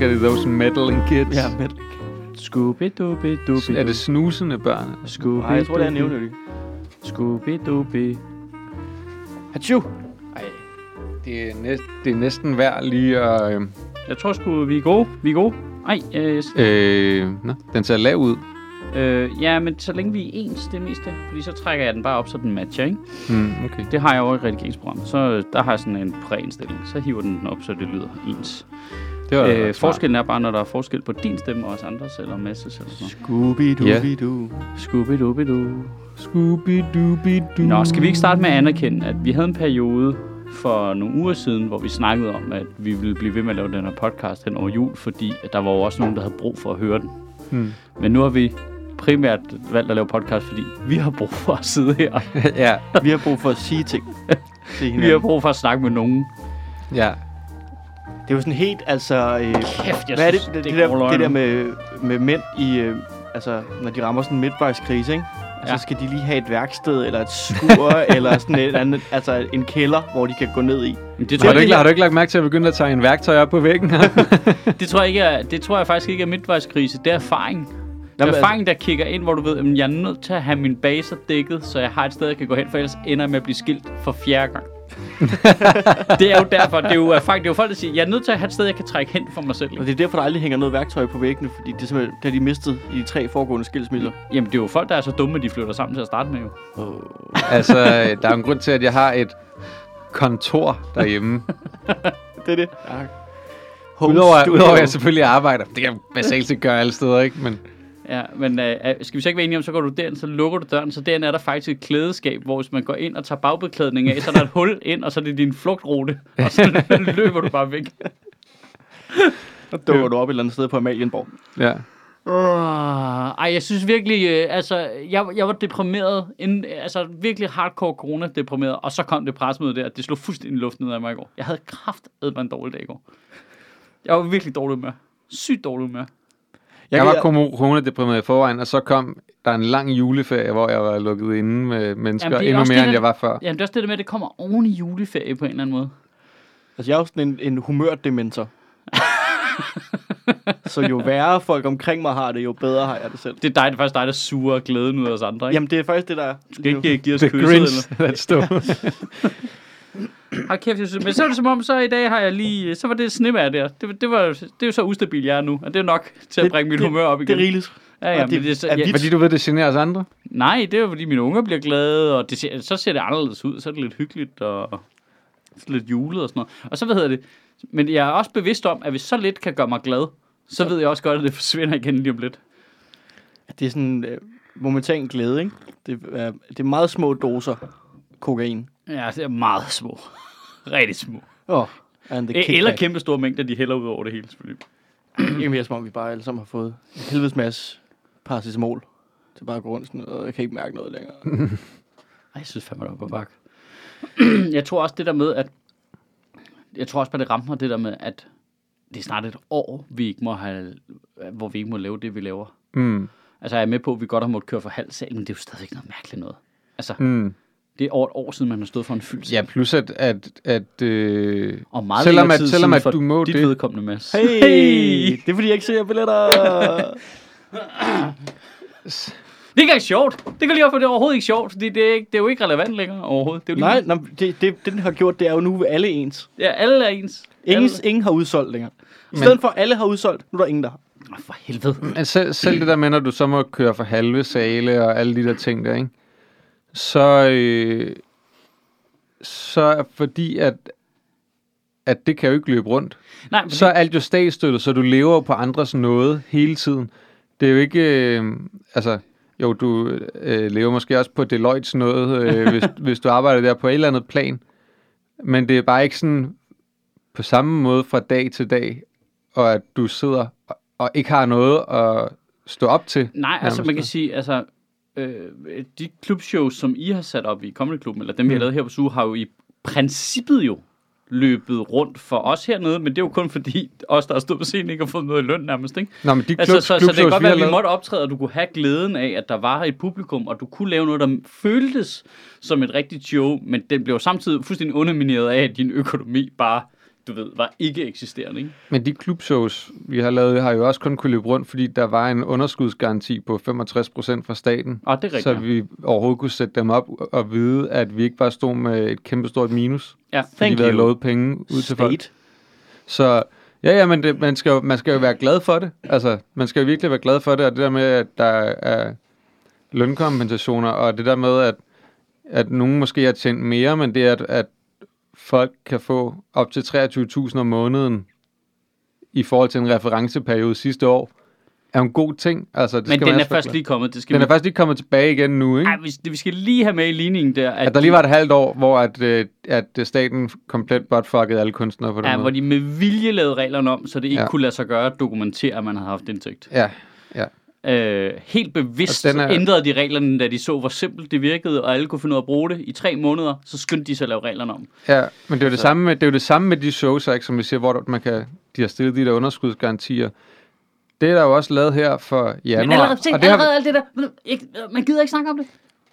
engelsk er det those meddling kids. Ja, med Scooby-Dooby-Dooby. Er det snusende børn? Scooby Nej, jeg tror, det er nævnødigt. Scooby-Dooby. Hachu! Ej, det er, næst, det er næsten værd lige at... Øh, Jeg tror sgu, vi er gode. Vi er gode. Ej, øh, øh, nå, den ser lav ud. øh, ja, men så længe vi er ens, det mest det. Fordi så trækker jeg den bare op, så den matcher, ikke? Hmm, okay. Det har jeg over i redigeringsprogram. Så øh, der har jeg sådan en præindstilling. Så hiver den den op, så det lyder ens. Det var Øh, forskellen er bare, når der er forskel på din stemme og os andres, eller Masses eller sådan Scooby-Dooby-Doo. noget. Scooby-Dooby-Doo. Scooby-Dooby-Doo. Nå, skal vi ikke starte med at anerkende, at vi havde en periode for nogle uger siden, hvor vi snakkede om, at vi ville blive ved med at lave den her podcast hen over jul, fordi at der var jo også nogen, der havde brug for at høre den. Hmm. Men nu har vi primært valgt at lave podcast, fordi vi har brug for at sidde her. ja, Vi har brug for at sige ting til Vi har brug for at snakke med nogen. ja. Det er jo sådan helt, altså... Øh, Kæft, jeg hvad er det, synes, det, det, går der, det der med, med mænd i... Øh, altså, når de rammer sådan en midtvejskrise, ikke? Ja. Så skal de lige have et værksted, eller et skur, eller sådan et andet, altså en kælder, hvor de kan gå ned i. Men det, Har tror du, jeg, ikke, har du ikke lagt mærke til at begynde at tage en værktøj op på væggen her? det, tror jeg ikke er, det tror jeg faktisk ikke er midtvejskrise. Det er erfaring. Det er erfaring, der kigger ind, hvor du ved, at jeg er nødt til at have min baser dækket, så jeg har et sted, jeg kan gå hen, for ellers ender jeg med at blive skilt for fjerde gang. Det er jo derfor, det er jo erfaring, det er jo folk, der siger, jeg er nødt til at have et sted, jeg kan trække hen for mig selv. Og det er derfor, der aldrig hænger noget værktøj på væggene, fordi det er simpelthen, det har de mistet i de tre foregående skilsmisser. Jamen, det er jo folk, der er så dumme, at de flytter sammen til at starte med jo. altså, der er jo en grund til, at jeg har et kontor derhjemme. Det er det. Ja. Udover, udover at jeg selvfølgelig arbejder. Det kan jeg basalt set gøre alle steder, ikke? Men Ja, men øh, skal vi så ikke være enige om, så går du derind, så lukker du døren, så derinde er der faktisk et klædeskab, hvor hvis man går ind og tager bagbeklædning af, så er der et hul ind, og så er det din flugtrute, og så løber du bare væk. Så dukker du op et eller andet sted på Amalienborg. ja. Uh, ej, jeg synes virkelig, øh, altså, jeg, jeg var deprimeret, inden, altså virkelig hardcore corona-deprimeret, og så kom det presmøde der, det slog fuldstændig luften ud af mig i går. Jeg havde kraft en dårlig dag i går. Jeg var virkelig dårlig med. Sygt dårlig med. Jeg, kan- var corona-deprimeret i forvejen, og så kom der en lang juleferie, hvor jeg var lukket inde med mennesker Jamen, endnu mere, det, end jeg var før. Jamen, det er også det der med, at det kommer oven i juleferie på en eller anden måde. Altså, jeg er jo sådan en, en humørdementor. så jo værre folk omkring mig har det, jo bedre har jeg det selv. Det er dig, det er faktisk dig, der suger glæden ud af os andre, ikke? Jamen, det er faktisk det, der er. Du skal ikke give os kysset, Grinch, eller? that stod. Hold kæft, jeg synes, men så er det som om, så i dag har jeg lige, så var det snevejr der. Det, det, var, det er jo så ustabil, jeg er nu, og det er nok til at Det- bringe mit det- humør op Det igen. er rigeligt. Ja, ja, men det det, er så, ja. Fordi du ved, det generer os andre. nej, det er jo fordi mine unger bliver glade, og det ser, så ser det anderledes ud. Så er det lidt hyggeligt og lidt julet og sådan noget. Og så hvad hedder det? Men jeg er også bevidst om, at hvis så lidt kan gøre mig glad, så ved jeg også godt, at det forsvinder igen lige om lidt. Det er sådan øh, momentan glæde, ikke? Det er, det er meget små doser kokain. Ja, det er meget små. Rigtig små. Oh, and the E- kickback. eller kæmpe store mængder, de hælder ud over det hele, selvfølgelig. Ikke mere som om, vi bare alle sammen har fået en helvedes masse paracetamol. Er bare at gå rundt sådan, og jeg kan ikke mærke noget længere. Ej, jeg synes fandme, det var på bak. jeg tror også det der med, at... Jeg tror også bare, det ramte mig det der med, at det er snart et år, vi ikke må have, hvor vi ikke må lave det, vi laver. Mm. Altså, jeg er med på, at vi godt har måttet køre for halv sal, men det er jo stadigvæk noget mærkeligt noget. Altså, Mm. Det er over et år siden, man har stået for en fyldt. Ja, plus at, at, at øh, og meget selvom at- selvom at du må dit det- vedkommende, Mads. Hey! Det er fordi, jeg ikke ser billetter. Det er ikke engang sjovt. Det kan lige op for, det er overhovedet ikke sjovt, fordi det er, ikke, det er jo ikke relevant længere overhovedet. Det er jo lige, Nej, nej det, det, det, den har gjort, det er jo nu alle ens. Ja, alle er ens. Ingen, Alle. ingen har udsolgt længere. I stedet for, at alle har udsolgt, nu er der ingen, der har. Åh, For helvede. Men selv, selv det der med, når du så må køre for halve sale og alle de der ting der, ikke? Så, øh, så fordi, at, at det kan jo ikke løbe rundt. Nej, Så er alt jo statsstøttet, så du lever på andres noget hele tiden. Det er jo ikke, øh, altså, jo, du øh, lever måske også på Deloittes noget, øh, hvis, hvis du arbejder der på et eller andet plan. Men det er bare ikke sådan på samme måde fra dag til dag, og at du sidder og, og ikke har noget at stå op til. Nej, altså man kan sige, altså øh, de klubshows, som I har sat op i Comedy Klubben, eller dem vi har Mm. lavet her på Suge, har jo i princippet jo løbet rundt for os hernede, men det er jo kun fordi os, der har stået på scenen, ikke har fået noget i løn nærmest, ikke? Nå, men de klub, Altså, så, så det kan godt være, at vi måtte optræde, og du kunne have glæden af, at der var et publikum, og du kunne lave noget, der føltes som et rigtigt show, men den blev samtidig fuldstændig undermineret af, at din økonomi bare du ved, var ikke eksisterende, ikke? Men de klubshows, vi har lavet, har jo også kun kunne løbe rundt, fordi der var en underskudsgaranti på 65% fra staten. Og det er Så rigtigt. vi overhovedet kunne sætte dem op og vide, at vi ikke bare stod med et kæmpestort minus. Ja, Fordi Thank vi havde lovet penge ud til folk. State. Så ja, ja, men det, man, skal jo, man skal jo være glad for det. Altså, man skal jo virkelig være glad for det, og det der med, at der er lønkompensationer, og det der med, at, at nogen måske har tjent mere, men det er, at, at folk kan få op til 23.000 om måneden i forhold til en referenceperiode sidste år, er en god ting. Altså, det Men skal den man er først lige kommet. Det skal den vi... er faktisk lige kommet tilbage igen nu, ikke? Ej, vi, vi skal lige have med i ligningen der, At der lige var et halvt år, hvor at, øh, at staten komplet buttfuckede alle kunstnere på den Ja, måde. hvor de med vilje lavede reglerne om, så det ikke ja. kunne lade sig gøre at dokumentere, at man havde haft indtægt. Ja, ja. Øh, helt bevidst Og den er- ændrede de reglerne, da de så, hvor simpelt det virkede, og alle kunne finde ud af at bruge det. I tre måneder, så skyndte de sig at lave reglerne om. Ja, men det er jo det, Så- samme med, det er jo det samme med de shows, ikke, som vi siger, hvor man kan, de har stillet de der underskudsgarantier. Det er der jo også lavet her for januar. Men allerede, se, og det har, allerede alt det der, ikke, man gider ikke snakke om det.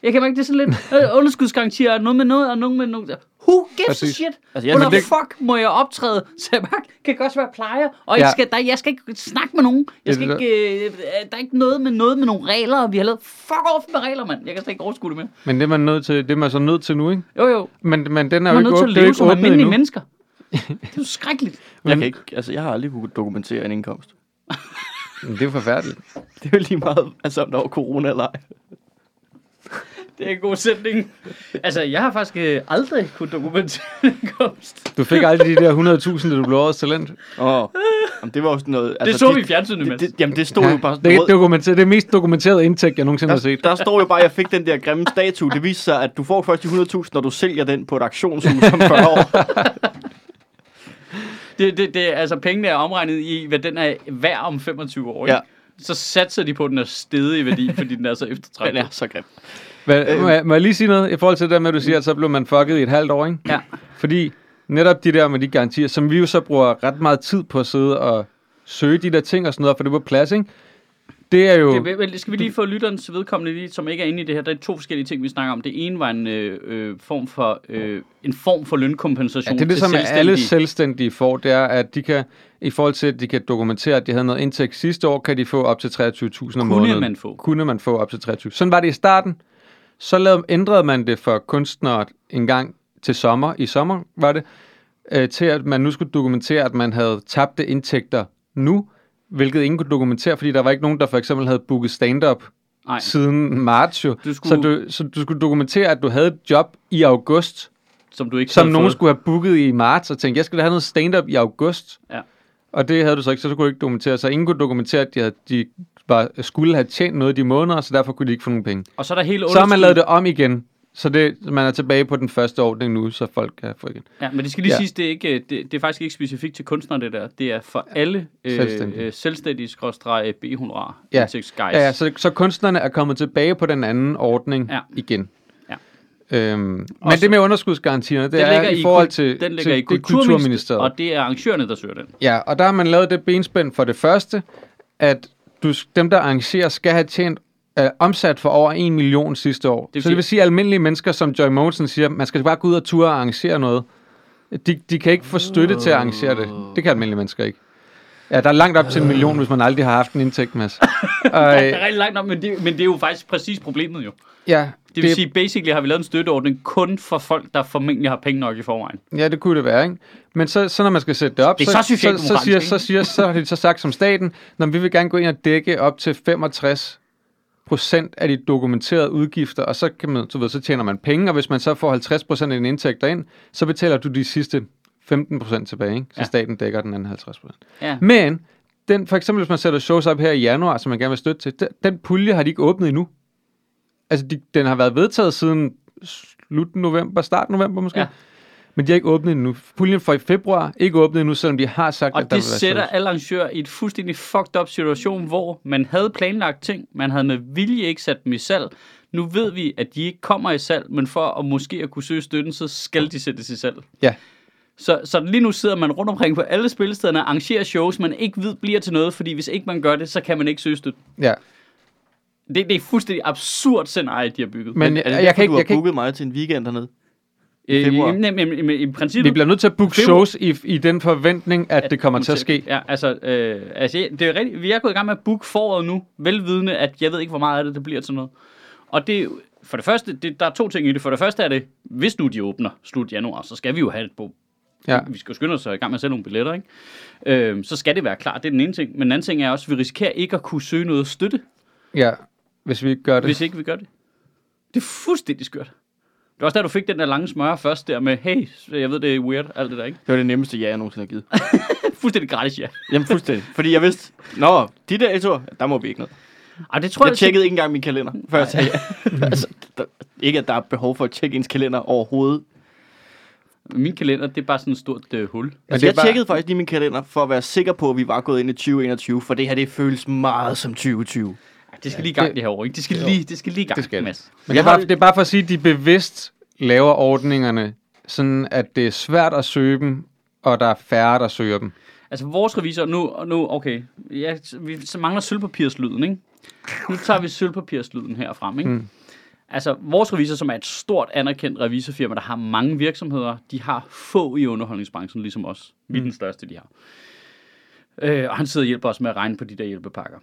Jeg kan mærke, det er sådan lidt øh, underskudsgarantier, og noget med noget, og noget med noget. Who gives Præcis. a shit? Altså, jeg- men det- fuck må jeg optræde? Så jeg bare kan godt være plejer, og Ja. jeg, skal, der, jeg skal ikke snakke med nogen. Jeg skal Det ikke, øh, der er ikke noget med noget med nogle regler, og vi har lavet fuck off med regler, mand. Jeg kan slet ikke overskue det mere. men det er man nødt til, det er man så nødt til nu, ikke? Jo, jo. Men, men den er Man jo er ikke, nødt til at er leve som almindelige endnu. mennesker. Det er jo skrækkeligt. Jeg, Men- kan ikke, altså, jeg har aldrig kunne dokumentere en indkomst. Det er jo forfærdeligt. Det er jo lige meget, altså om der var corona eller ej. Det er en god sætning. Altså, jeg har faktisk øh, aldrig kunne dokumentere en indkomst. Du fik aldrig de der 100.000, da du blev årets talent. Åh, jamen, det var jo sådan noget... Det så vi i fjernsynet, det, det, Jamen, det stod jo bare... det, er dokumenteret, det er mest dokumenteret indtægt, jeg nogensinde har Der, set. der står jo bare, at jeg fik den der grimme statue. Det viser sig, at du får først de 100.000, når du sælger den på et auktionshus om 40 år. Det, det, det, altså, pengene er omregnet i, hvad den er værd om 25 år. Ikke? Ja. Så satser de på, at den er stedet i værdi, fordi den er så Den eftertragtet. er så grim. Hvad, må, jeg, må jeg lige sige noget i forhold til det der med, at du siger, at så blev man fucket i et halvt år, ikke? Ja. Fordi netop de der med de garantier, som vi jo så bruger ret meget tid på at sidde og søge de der ting og sådan noget, for det var plads, ikke? Det er jo... Det, skal vi lige få lytterens vedkommende, lige, som ikke er inde i det her. Der er to forskellige ting, vi snakker om. Det ene var en, øh, øh, form, for, øh, en form for lønkompensation Ja, det er det, som selvstændige. alle selvstændige får, det er, at de kan, i forhold til, at de kan dokumentere, at de havde noget indtægt sidste år, kan de få op til 23.000 om Kunne måneden. man få. Kunne man få op til 23. Sådan var det i starten. Så lavede, ændrede man det for kunstnere en gang til sommer. I sommer var det. Øh, til at man nu skulle dokumentere, at man havde tabte indtægter nu, hvilket ingen kunne dokumentere, fordi der var ikke nogen, der for eksempel havde booket stand-up Nej, siden marts jo. Du skulle- Så, du, så du skulle dokumentere, at du havde et job i august, som du ikke som nogen fået. skulle have booket i marts, og tænkte, jeg skal da have noget stand-up i august. Ja. Og det havde du så ikke, så du kunne ikke dokumentere. Så ingen kunne dokumentere, at de, havde, de var, skulle have tjent noget i de måneder, så derfor kunne de ikke få nogen penge. Og så er der hele Så har man underskud- lavet det om igen. Så det, man er tilbage på den første ordning nu, så folk kan få igen. Ja, men det skal lige Ja. siges, det er, ikke, det, det er faktisk ikke specifikt til kunstnere, det der. Det er for alle øh, Selvstændige. øh, selvstændige skråstrege b-honorar Ja. indtægtsguys. Ja, ja så, så kunstnerne er kommet tilbage på den anden ordning Ja. igen. Øhm, men Også- det med underskudsgarantierne, det er i forhold til, den ligger til i Kulturministeriet, og det er arrangørerne, der søger den. Ja, og der har man lavet det benspænd for det første, at du, dem, der arrangerer, skal have tjent øh, omsat for over 1 million sidste år. Det vil så det vil sige, at almindelige mennesker, som Joy Mogensen siger, man skal bare gå ud og ture og arrangere noget. De, de kan ikke få støtte til at arrangere det. Det kan almindelige mennesker ikke. Ja, der er langt op til en million, hvis man aldrig har haft en indtægt, Mads. Og, Det er rigtig langt op, men det, men det er jo faktisk præcis problemet jo. ja, Det vil sige, basically har vi lavet en støtteordning kun for folk, der formentlig har penge nok i forvejen. Ja, det kunne det være, ikke? Men så, så når man skal sætte det op, Det så, så så, så, siger, så, siger, så har de så sagt som staten, når vi vil gerne gå ind og dække op til 65 procent af de dokumenterede udgifter, og så, kan man, du ved, så tjener man penge, og hvis man så får 50 procent af dine indtægter ind, så betaler du de sidste 15 procent tilbage, ikke? så ja. staten dækker den anden 50 procent. Ja. Men, den, for eksempel hvis man sætter shows op her i januar, som man gerne vil støtte til, den, den pulje har de ikke åbnet endnu. Altså, de, den har været vedtaget siden slut november, start november måske. Ja. Men de har ikke åbnet endnu. Puljen for i februar ikke åbnet endnu, selvom de har sagt, Og at der det vil være sætter shows. alle arrangører i et fuldstændig fucked up situation, hvor man havde planlagt ting, man havde med vilje ikke sat dem i salg. Nu ved vi, at de ikke kommer i salg, men for at måske at kunne søge støtten, så skal de sættes i salg. Ja. Så, så lige nu sidder man rundt omkring på alle spillestederne og arrangerer shows, man ikke ved bliver til noget, fordi hvis ikke man gør det, så kan man ikke søge støtte. Ja. Det, det er fuldstændig absurd scenarie, de har bygget. Men er det jeg, derfor, jeg kan du ikke... har Jeg kan ikke booket mig til en weekend hernede? I, i, i, i, i, i Vi princippet... bliver nødt til at booke shows i, i den forventning, at det kommer til at ske. Ja, altså, øh, altså det er rigtigt. Vi er gået i gang med at booke foråret nu, velvidende, at jeg ved ikke, hvor meget af det, det bliver til noget. Og det er for det første, det, der er to ting i det. For det første er det, hvis nu de åbner slut januar, så skal vi jo have det på. Ja. Vi skal jo skynde os i gang med at sælge nogle billetter, ikke? Øh, så skal det være klart. Det er den ene ting. Men den anden ting er også, at vi risikerer ikke at kunne søge noget støtte, Ja, hvis vi ikke gør det. hvis ikke vi gør det. Det er fuldstændig skørt. Det var også da, du fik den der lange smøre først der med, hey, jeg ved, det er weird, alt det der, ikke? Det var det nemmeste ja, jeg nogensinde har givet. Fuldstændig gratis, ja. Jamen fuldstændig. Fordi jeg vidste, nå, de der ture, der må vi ikke noget. Ej, det tror jeg, Jeg tjekkede ikke engang min kalender, før jeg sagde ja. altså, der, ikke, at der er behov for at tjekke ens kalender overhovedet. Min kalender, det er bare sådan et stort øh, hul. Altså, det jeg bare- tjekkede faktisk lige min kalender, for at være sikker på, at vi var gået ind i 2021, for det her, det føles meget som 2020. Det skal lige i gang det- det her år, ikke? Det skal lige, det skal lige i gang, Det skal det. Mads. Men det Jeg er, bare, har- det er bare for at sige, at de bevidst laver ordningerne, sådan at det er svært at søge dem, og der er færre, der søger dem. Altså, vores revisor, nu, nu okay, ja, vi så mangler sølvpapirslyden, ikke? Nu tager vi sølvpapirslyden her frem, ikke? Mm. Altså, vores revisor, som er et stort anerkendt revisorfirma, der har mange virksomheder, de har få i underholdningsbranchen, ligesom os. Vi er den største, de har. Øh, og han sidder og hjælper os med at regne på de der hjælpepakker.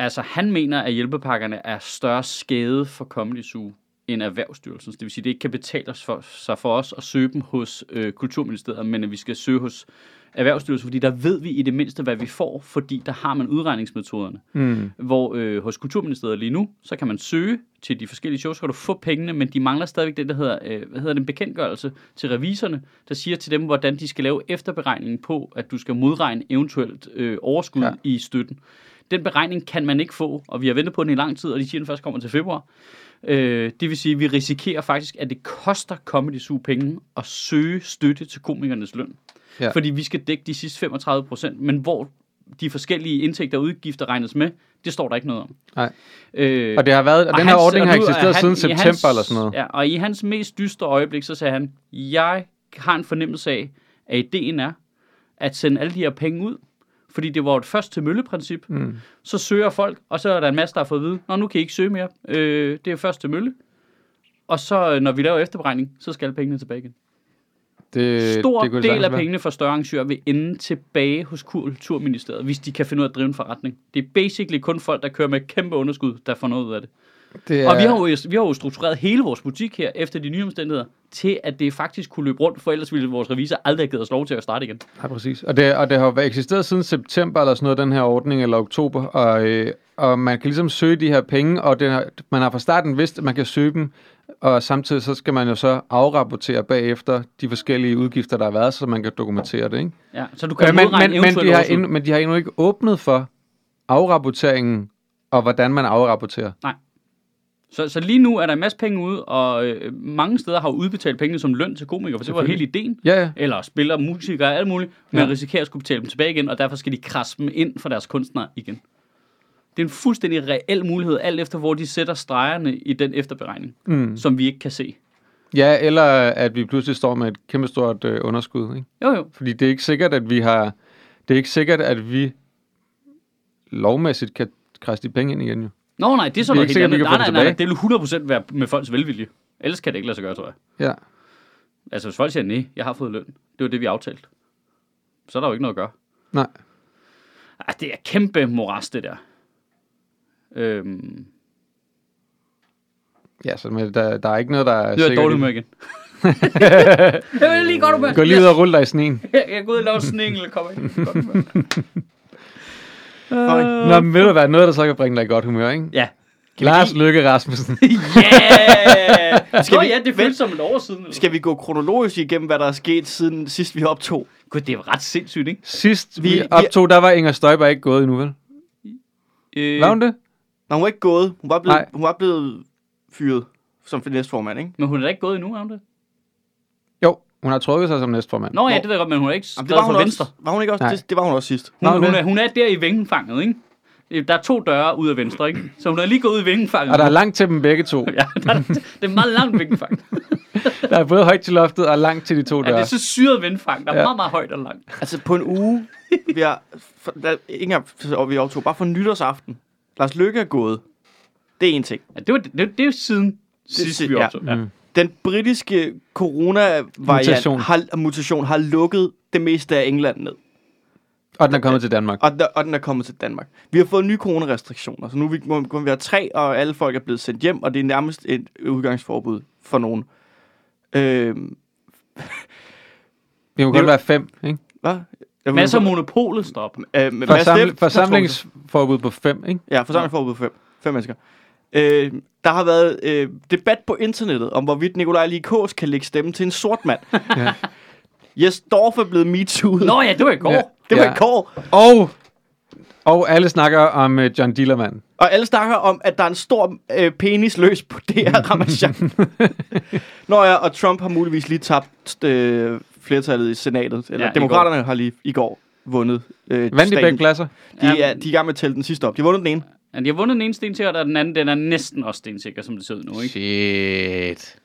Altså, han mener, at hjælpepakkerne er større skade for Comedy Zoo end Erhvervsstyrelsen. Det vil sige, at det ikke kan betale for, sig for os at søge dem hos øh, Kulturministeriet, men at vi skal søge hos Erhvervsstyrelsen, fordi der ved vi i det mindste, hvad vi får, fordi der har man udregningsmetoderne. Mm. Hvor øh, hos Kulturministeriet lige nu, så kan man søge til de forskellige shows, så kan du få pengene, men de mangler stadigvæk det, der hedder, øh, hvad hedder det, en bekendtgørelse til revisorerne, der siger til dem, hvordan de skal lave efterberegningen på, at du skal modregne eventuelt øh, overskud ja. i støtten. Den beregning kan man ikke få, og vi har ventet på den i lang tid, og de siger, at den først kommer til februar. Øh, det vil sige, at vi risikerer faktisk, at det koster Comedy Zoo penge at søge støtte til komikernes løn. Ja. Fordi vi skal dække de sidste 35 procent, men hvor de forskellige indtægter og udgifter regnes med, det står der ikke noget om. Nej. Øh, Og det har været, og den her hans- ordning og har er eksisteret han- siden september hans, eller sådan noget. Ja, og i hans mest dystre øjeblik, så sagde han, jeg har en fornemmelse af, at ideen er at sende alle de her penge ud, fordi det var et først til mølle-princip. Mm. Så søger folk, og så er der en masse, der har fået at vide, Nå, nu kan I ikke søge mere. Øh, det er først til mølle. Og så, øh, når vi laver efterberegning, så skal pengene tilbage igen. Det, Stor det del af pengene for større arrangører vil ende tilbage hos Kulturministeriet, hvis de kan finde ud af at drive en forretning. Det er basically kun folk, der kører med kæmpe underskud, der får noget ud af det. Det Og vi har, jo, vi har jo struktureret hele vores butik her, efter de nye omstændigheder, til at det faktisk kunne løbe rundt, for ellers ville vores revisor aldrig have givet os lov til at starte igen. Ja, præcis. Og det, og det har eksisteret siden september eller sådan noget, den her ordning, eller oktober, og, øh, og man kan ligesom søge de her penge, og det har, man har fra starten vidst, at man kan søge dem, og samtidig så skal man jo så afrapportere bagefter de forskellige udgifter, der har været, så man kan dokumentere det, ikke? Ja, så du kan Ja, men, men, men, de har endnu, men de har endnu ikke åbnet for afrapporteringen, og hvordan man afrapporterer. Så, så lige nu er der en masse penge ude, og øh, mange steder har jo udbetalt pengene som løn til komikere, for det var hele ideen. Ja, ja. Eller spiller, musikere, alt muligt, men Ja. risikerer at skulle betale dem tilbage igen, og derfor skal de krasse dem ind for deres kunstnere igen. Det er en fuldstændig reel mulighed, alt efter hvor de sætter stregerne i den efterberegning, Mm. som vi ikke kan se. Ja, eller at vi pludselig står med et kæmpestort øh, underskud, ikke? Jo, jo. Fordi det er ikke sikkert, at vi har... Det er ikke sikkert, at vi lovmæssigt kan krasse de penge ind igen, jo. Nå nej, det er så Det er noget sikkert, helt vi andet. Nej, det nej, nej, det vil 100% være med folks velvilje. Ellers kan det ikke lade sig gøre, tror jeg. Ja. Altså, hvis folk siger, nej, jeg har fået løn. Det var det, vi aftalte. Så er der jo ikke noget at gøre. Nej. Ej, det er kæmpe moras, det der. Øhm, Ja, så men der, der er ikke noget, der er nu er jeg sikkert. dårlig i- humør igen. jeg vil lige godt humør. Gå lige ud og rulle dig i sneen. Jeg jeg går ud og laver sådan en enkelt kom ind. Fuck. Nå, men ved du hvad, noget, der så kan bringe dig i godt humør, ikke? Ja. Lars Løkke Rasmussen. Yeah! Skal Nå vi- ja, det føles som et år siden. Eller? Skal vi gå kronologisk igennem, hvad der er sket siden sidst vi optog? Gud, det er ret sindssygt, ikke? Sidst Vi- vi, optog, der var Inger Støjberg ikke gået endnu, vel? Øh, Var hun det? Nå, hun var ikke gået. Hun var blevet, Nej. hun var blevet fyret som næstformand, ikke? Men hun er da ikke gået endnu, er hun det? Hun har trukket sig som næstformand. Nå ja, det ved jeg godt, men hun er ikke Jamen, skrevet det var hun for Venstre. også. Var hun ikke også? Nej. Det, det, var hun også sidst. Hun, Nå, hun, er, hun er der i vingefanget, ikke? Der er to døre ud af venstre, ikke? Så hun er lige gået ud i vingefanget. Og der er langt til dem begge to. Ja, der, er- det er meget langt vingefang. Der er både højt til loftet og langt til de to Ja, det døre. er så syret vindfang. Der er Ja. meget, meget højt og langt. Altså på en uge, vi har, for, der, ikke engang, og vi optog, bare for nytårsaften. Lars Lykke er gået. Det er en ting. Ja, det, var, det, det, det er jo siden sidst, si- vi ja. optog. Ja. Mm. Den britiske coronavariant Mutation. Har, mutation har lukket det meste af England ned. Og den er kommet til Danmark. Og, der, og den er kommet til Danmark. Vi har fået nye coronarestriktioner, så nu er vi, må, må vi være tre, og alle folk er blevet sendt hjem, og det er nærmest et udgangsforbud for nogen. Øhm, Vi må godt være fem, ikke? hvad? Jeg Masser af monopolet stop. Øh, med Forsaml- forsamlingsforbud på fem, ikke? Ja, forsamlingsforbud på fem. Fem mennesker. Øh, der har været øh, debat på internettet om, hvorvidt Nikolaj Likås kan lægge stemme til en sort mand. Ja. Jes Dorf er blevet MeToo'et. Nå ja, det var i går. Ja. det var ja. i går. Og, og alle snakker om uh, John Dillermand. Og alle snakker om, at der er en stor øh, penis løs på DR Ramachan. Nå ja, og Trump har muligvis lige tabt øh, flertallet i senatet. Eller Ja, demokraterne har lige i går vundet øh, Vandt de begge pladser? De Ja. er, de er i gang med at tælle den sidste op. De har vundet den ene. Ja, de har vundet den ene stensikker, og den anden den er næsten også stensikker, som det ser ud nu. Ikke? Shit.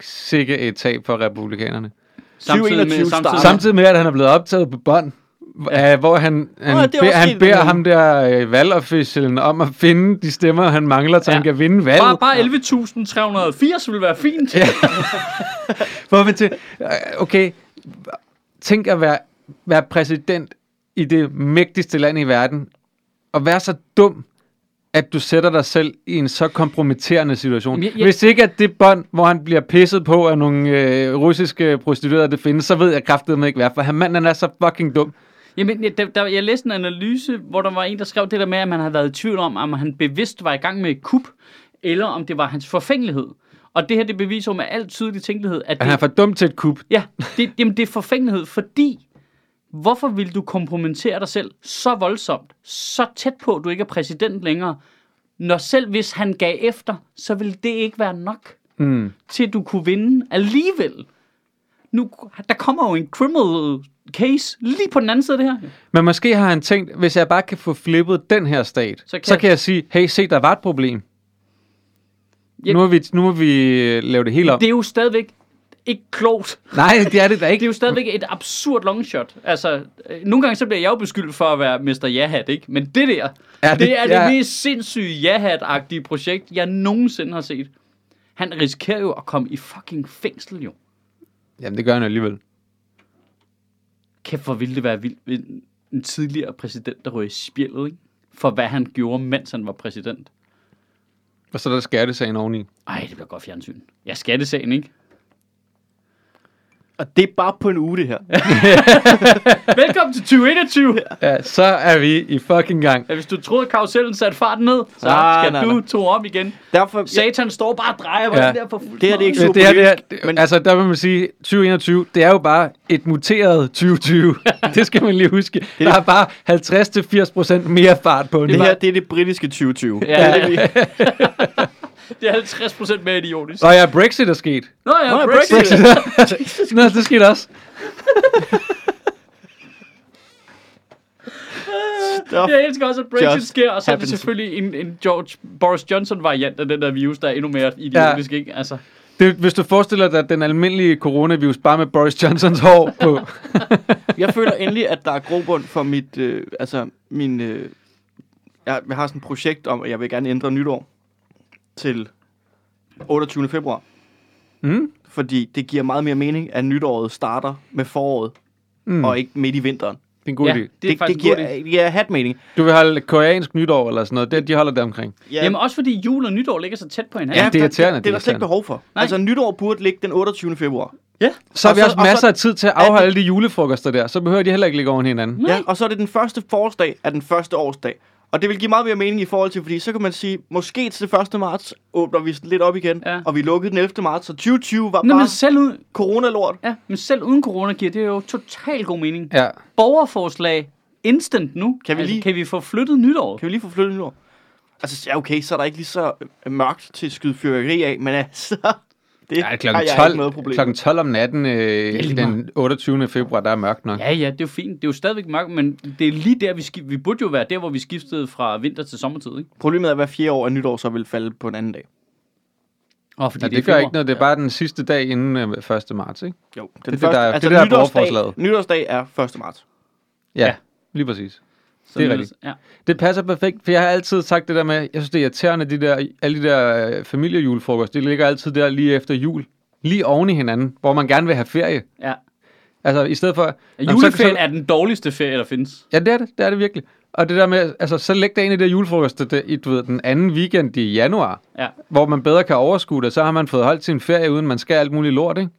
Sikke et tab for republikanerne. Samtidig med, 2021 samtidig. Samtidig med, at han er blevet optaget på bånd, ja. hvor han, han, Nå, det er be, også han beder ham der øh, valgofficialen om at finde de stemmer, han mangler, så ja. han kan vinde valget. bare, bare 11.380 ville være fint. Ja. Hvor vi til, øh, okay, tænk at være, være præsident i det mægtigste land i verden, og være så dum, at du sætter dig selv i en så kompromitterende situation. Jeg- jeg- Hvis ikke at det bånd, hvor han bliver pisset på af nogle øh, russiske prostituerede, det findes, så ved jeg kraftedeme ikke hvad, for han manden er så fucking dum. Jamen, jeg, der, der, jeg læste en analyse, hvor der var en, der skrev det der med, at man havde været i tvivl om, om han bevidst var i gang med et kup, eller om det var hans forfængelighed. Og det her, det beviser jo med al tydelig tænkelighed, at At det, han er for dum til et kup. ja, det, jamen, det er forfængelighed, fordi hvorfor vil du kompromittere dig selv så voldsomt, så tæt på, at du ikke er præsident længere, når selv hvis han gav efter, så vil det ikke være nok Mm. til, at du kunne vinde alligevel. Nu, der kommer jo en criminal case lige på den anden side af det her. Men måske har han tænkt, hvis jeg bare kan få flippet den her stat, så kan, så kan jeg sige, hey, se, der var et problem. Ja. Nu, må vi, nu må vi øh, lave det helt om. Det er jo stadigvæk ikke klogt. Nej, det er det da Det ikke. er jo stadigvæk et absurd longshot. Altså, øh, nogle gange så bliver jeg jo beskyldt for at være Mr. Jahat, ikke? Men det der, Ja, det- det, det er ja. det mest sindssyge Jahat-agtige projekt, jeg nogensinde har set. Han risikerer jo at komme i fucking fængsel, jo. Jamen, det gør han alligevel. Kæft, hvor ville det være vildt, en, en tidligere præsident, der røg i spjældet, ikke? For hvad han gjorde, mens han var præsident. Og så er der skattesagen oveni. Ej, det bliver godt fjernsyn. Ja, skattesagen, ikke? Og det er bare på en uge, det her. Velkommen til 2021. Ja, så er vi i fucking gang. Ja, hvis du troede, at karusellen satte farten ned, så Nej, skal nej, du nej. to om igen. Derfor, Satan står bare og drejer på Ja. den der for fuld Det her, det er ikke super det her, det er, politisk, det, men- altså, der vil man sige, 2021, det er jo bare et muteret 2020. det skal man lige huske. Der er bare 50-80% mere fart på det her, det er det britiske 2020. Ja, Det er det, er 50 procent mere idiotisk. Og ja, Brexit er sket. Nå ja, Nå ja, Brexit. Brexit. Nå, det skete også. Nå, Jeg elsker også, at Brexit Just sker, og så er det selvfølgelig en, en George Boris Johnson-variant af den der virus, der er endnu mere idiotisk, ja. ikke? Altså, Det, hvis du forestiller dig den almindelige coronavirus, bare med Boris Johnsons hår på. Jeg føler endelig, at der er grobund for mit, øh, altså min, øh, jeg, jeg har sådan et projekt om, at jeg vil gerne ændre nytår til 28. februar. Mm? Fordi det giver meget mere mening, at nytåret starter med foråret, Mm. og ikke midt i vinteren. Det er en god ja, idé. det er det, faktisk det god giver, det giver hat mening. Du vil holde koreansk nytår eller sådan noget. Det, de holder det omkring. Ja, Jamen også fordi jul og nytår ligger så tæt på hinanden. Ja, det er irriterende, Det, det er er der slet ikke behov for. Nej. Altså, nytår burde ligge den 28. februar. Så har Og vi så- også og så- masser af tid til at det- afholde de julefrokoster der. Så behøver de heller ikke ligge oven hinanden. Nej. Ja, og så er det den første forårsdag af den første årsdag. Og det vil give meget mere mening i forhold til, fordi så kan man sige, måske til 1. marts åbner vi lidt op igen, Ja. og vi lukkede den 11. marts, så 2020 var Nå, bare men selv, uden, corona-lort. ja, men selv uden corona giver det jo totalt god mening. Ja. Borgerforslag instant nu. Kan vi altså, lige- kan vi få flyttet nytår? Kan vi lige få flyttet nu? Altså, ja, okay, så er der ikke lige så øh, mørkt til at skyde fyrværkeri af, men altså, det Ja, har klokken jeg 12, ikke noget problem klokken 12 om natten øh, den 28. februar, der er mørkt nok. Ja, ja, det er jo fint. Det er jo stadigvæk mørkt, men det er lige der, vi, skif- vi burde jo være der, hvor vi skiftede fra vinter til sommertid, ikke? Problemet er, at hver fjerde år af nytår så vil falde på en anden dag. Oh, fordi Ja, det gør ikke noget. Det er bare den sidste dag inden øh, 1. marts, ikke? Jo, den det, der- det, der er nytårsdag, borgerforslaget. nytårsdag er 1. marts. Ja, Ja. lige præcis. Det er rigtigt. Ja. Det passer perfekt, for jeg har altid sagt det der med, jeg synes, det er irriterende, de der, alle de der øh, familiejulefrokost, det ligger altid der lige efter jul, lige oven i hinanden, hvor man gerne vil have ferie. ja. Altså, i stedet for... Så- Juleferien så- er den dårligste ferie, der findes. Ja, det er det. Det er det virkelig. Og det der med, altså, så læg dig ind i det julefrokost det, i, du ved, den anden weekend i januar, Ja. hvor man bedre kan overskue det, så har man fået holdt sin ferie, uden man skal alt muligt lort, ikke?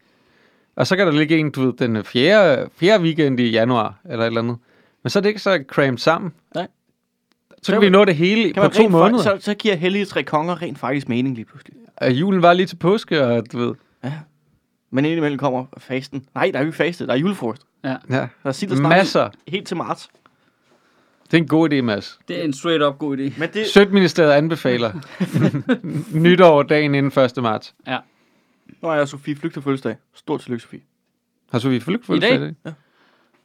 Og så kan der ligge en, du ved, den fjerde, fjerde weekend i januar, eller et eller andet. Men så er det ikke så cramped sammen. Nej. Så kan vi nå det hele på to måneder. Så, så giver Hellige Tre Konger rent faktisk mening lige pludselig. Og julen var lige til påske, og du ved... Men indimellem kommer fasten. Nej, der er jo ikke faste, der er julefrokost. Ja. Ja. Der er sild og Masser. helt til marts. Det er en god idé, Mads. Det er en straight up god idé. Men det, Sødministeriet anbefaler nytår dagen inden 1. marts. Ja. nu er jeg Sofie Flygter fødselsdag. Stort tillykke, Sofie. Har Sofie Flygt I fødselsdag? dag? i Ja.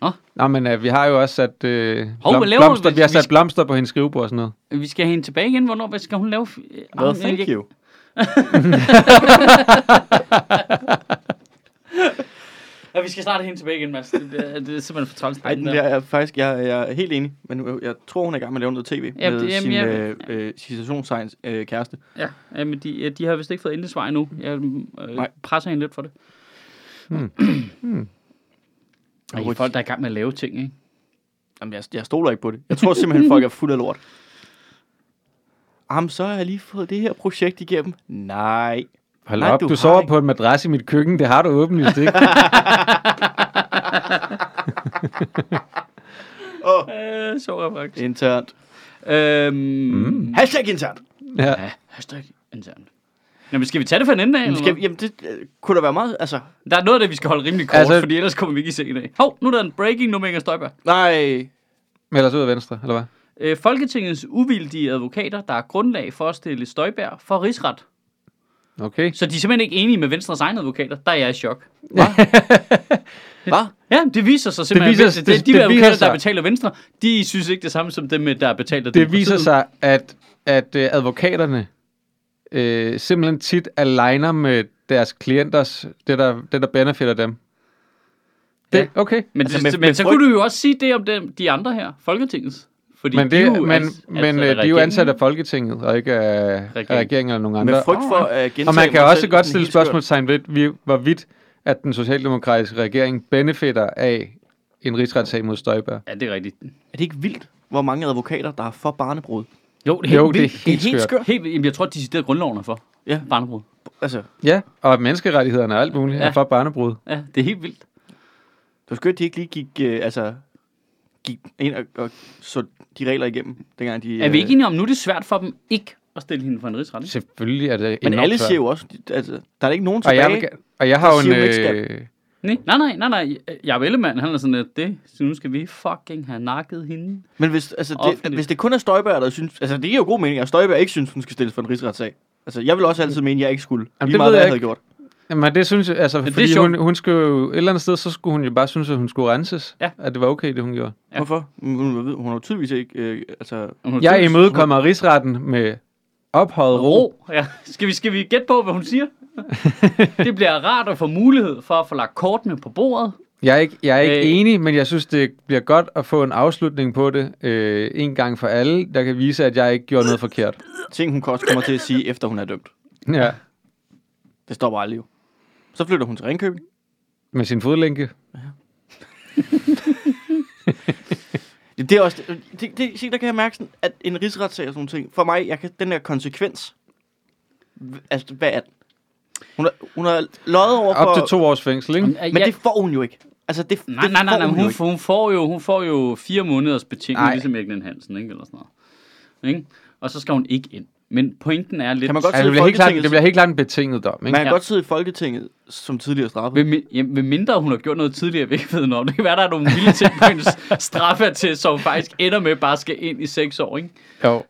Nå. Nå, men uh, vi har jo også sat uh, Hov, blom, laver blomster, vi? vi har Vi sat skal- blomster på hendes skrivebord og sådan noget. Vi skal have hende tilbage igen. Hvornår hvad skal hun lave? Well, thank jeg- you. Ja, vi skal snart have hende tilbage igen, Mads. Det, det, det er simpelthen for træls. Nej, jeg er faktisk jeg, jeg er helt enig, men jeg tror, hun er i gang med at lave noget tv Ja, med det- jamen, sin jeg- øh, øh, citationstegns øh, kæreste. Ja, ja, men de, de har vist ikke fået endelig svar endnu. Jeg øh, Nej. presser hende lidt for det. Hmm. Hmm. Og I er folk, der er i gang med at lave ting, ikke? Jamen, jeg, jeg stoler ikke på det. Jeg tror simpelthen, folk er fuld af lort. Jamen, så har jeg lige fået det her projekt igennem. Nej. Hold Nej, op, du du, sover ikke. på en madras i mit køkken. Det har du åbenlyst ikke. Åh, Øh, så er faktisk. internt. Øhm, Mm. Hashtag internt. ja. Ja, hashtag internt. Nå, men skal vi tage det fra en ende af? Jamen, Eller skal, hvad? jamen det øh, kunne da være meget, altså... Der er noget af det, vi skal holde rimelig kort, Altså- fordi ellers kommer vi ikke i seng i dag. Hov, nu er der en breaking nu med Inger Støjberg. Nej. Melder os ud af venstre, eller hvad? Øh, Folketingets uvildige advokater, der er grundlag for at stille Støjberg for rigsret. Okay. Så de er simpelthen ikke enige med Venstres egne advokater. Der er jeg i chok. Hvad? Ja, det viser sig simpelthen. viser- Det, det, det- de det advokater, viser der betaler Venstre, de synes ikke det samme som dem, der betaler Det viser sig, at, at uh, advokaterne øh, simpelthen tit aligner med deres klienters, det der, det der benefitter dem. Det, Ja. okay. Men, Altså, altså, det, med men så kunne du jo også sige det om dem, de andre her, Folketingets. Fordi Men, de er det, jo men, ans- men altså øh, de er jo ansat af Folketinget, og ikke af Regeringen. regeringen, regeringen eller nogen andre. Med frygt for at gentage Og man kan også godt stille spørgsmålstegn ved, vi- hvorvidt at den socialdemokratiske regering benefitter af en rigsretssag mod Støjberg. Ja, det er rigtigt. Er det ikke vildt, hvor mange advokater, der er for barnebrud? Jo, det er helt Jo, det er helt, Det er helt skørt. skørt. Helt, jeg tror, de citerer grundloven for. Ja. Barnebrud. Altså, Ja, og menneskerettighederne og alt muligt Ja. er for barnebrud. Ja, det er helt vildt. det var skørt, de ikke lige gik, øh, altså, gik ind og, og så de regler igennem, dengang de... Er vi øh, ikke enige om, nu er det svært for dem ikke at stille hende for en rigsret? ikke? Selvfølgelig er det Men alle siger jo også, altså, der er ikke nogen og tilbage. jeg, vil, ga- og jeg har jo en... Øh, Nej, nej, nej, nej, nej. Jeg er Ellemann, han er sådan, at det, så nu skal vi fucking have nakket hende. Men hvis, altså, det, Offentligt. hvis det kun er Støjberg, der synes... Altså, det giver jo god mening, at Støjberg ikke synes, hun skal stilles for en rigsretssag. Altså, jeg vil også altid mene, at jeg ikke skulle. Jamen, Lige det meget, hvad jeg jeg havde gjort. Jamen, det synes jeg, altså, er fordi hun, hun skulle jo, et eller andet sted, så skulle hun jo bare synes, at hun skulle renses. Ja. At det var okay, det hun gjorde. Ja. Hvorfor? Hun, hun, hun har tydeligvis ikke... Øh, altså, Hun Jeg imødekommer rigsretten med ophøjet ro. Ro. Ja. Skal, vi, skal vi gætte på, hvad hun siger? det bliver rart at få mulighed for at få lagt kortene på bordet. Jeg er ikke, jeg er ikke Øh. enig, men jeg synes, det bliver godt at få en afslutning på det øh, en gang for alle, der kan vise, at jeg ikke gjorde noget forkert. ting, hun også kommer til at sige, efter hun er dømt. Ja, Det stopper aldrig jo. Så flytter hun til Ringkøbing. med sin fodlænke. Det, det er også... Det, det, se, der kan jeg mærke sådan, at en rigsretssag og sådan nogle ting, for mig, jeg kan, den der konsekvens, altså, hvad er den? Hun har, hun har løjet over for... Op til to års fængsel, ikke? Men Men det får hun jo ikke. Altså, det, Nej, det nej, nej, får nej hun, hun, hun, får jo, hun får jo fire måneders betinget, Nej. ligesom Egnen Hansen, ikke? Eller sådan noget. Ikke? Og så skal hun ikke ind. Men pointen er lidt... Kan man godt Altså, det, sidde i bliver helt klart, Folketinget, det bliver helt klart en betinget dom, man ikke? kan Ja. godt sidde i Folketinget som tidligere straffet. Ved, mi- jamen, ved mindre hun har gjort noget tidligere, vi ikke ved noget om. Det kan være, der er nogle vilde ting på hendes straffe til, så hun faktisk ender med bare skal ind i seks år, ikke? Jo.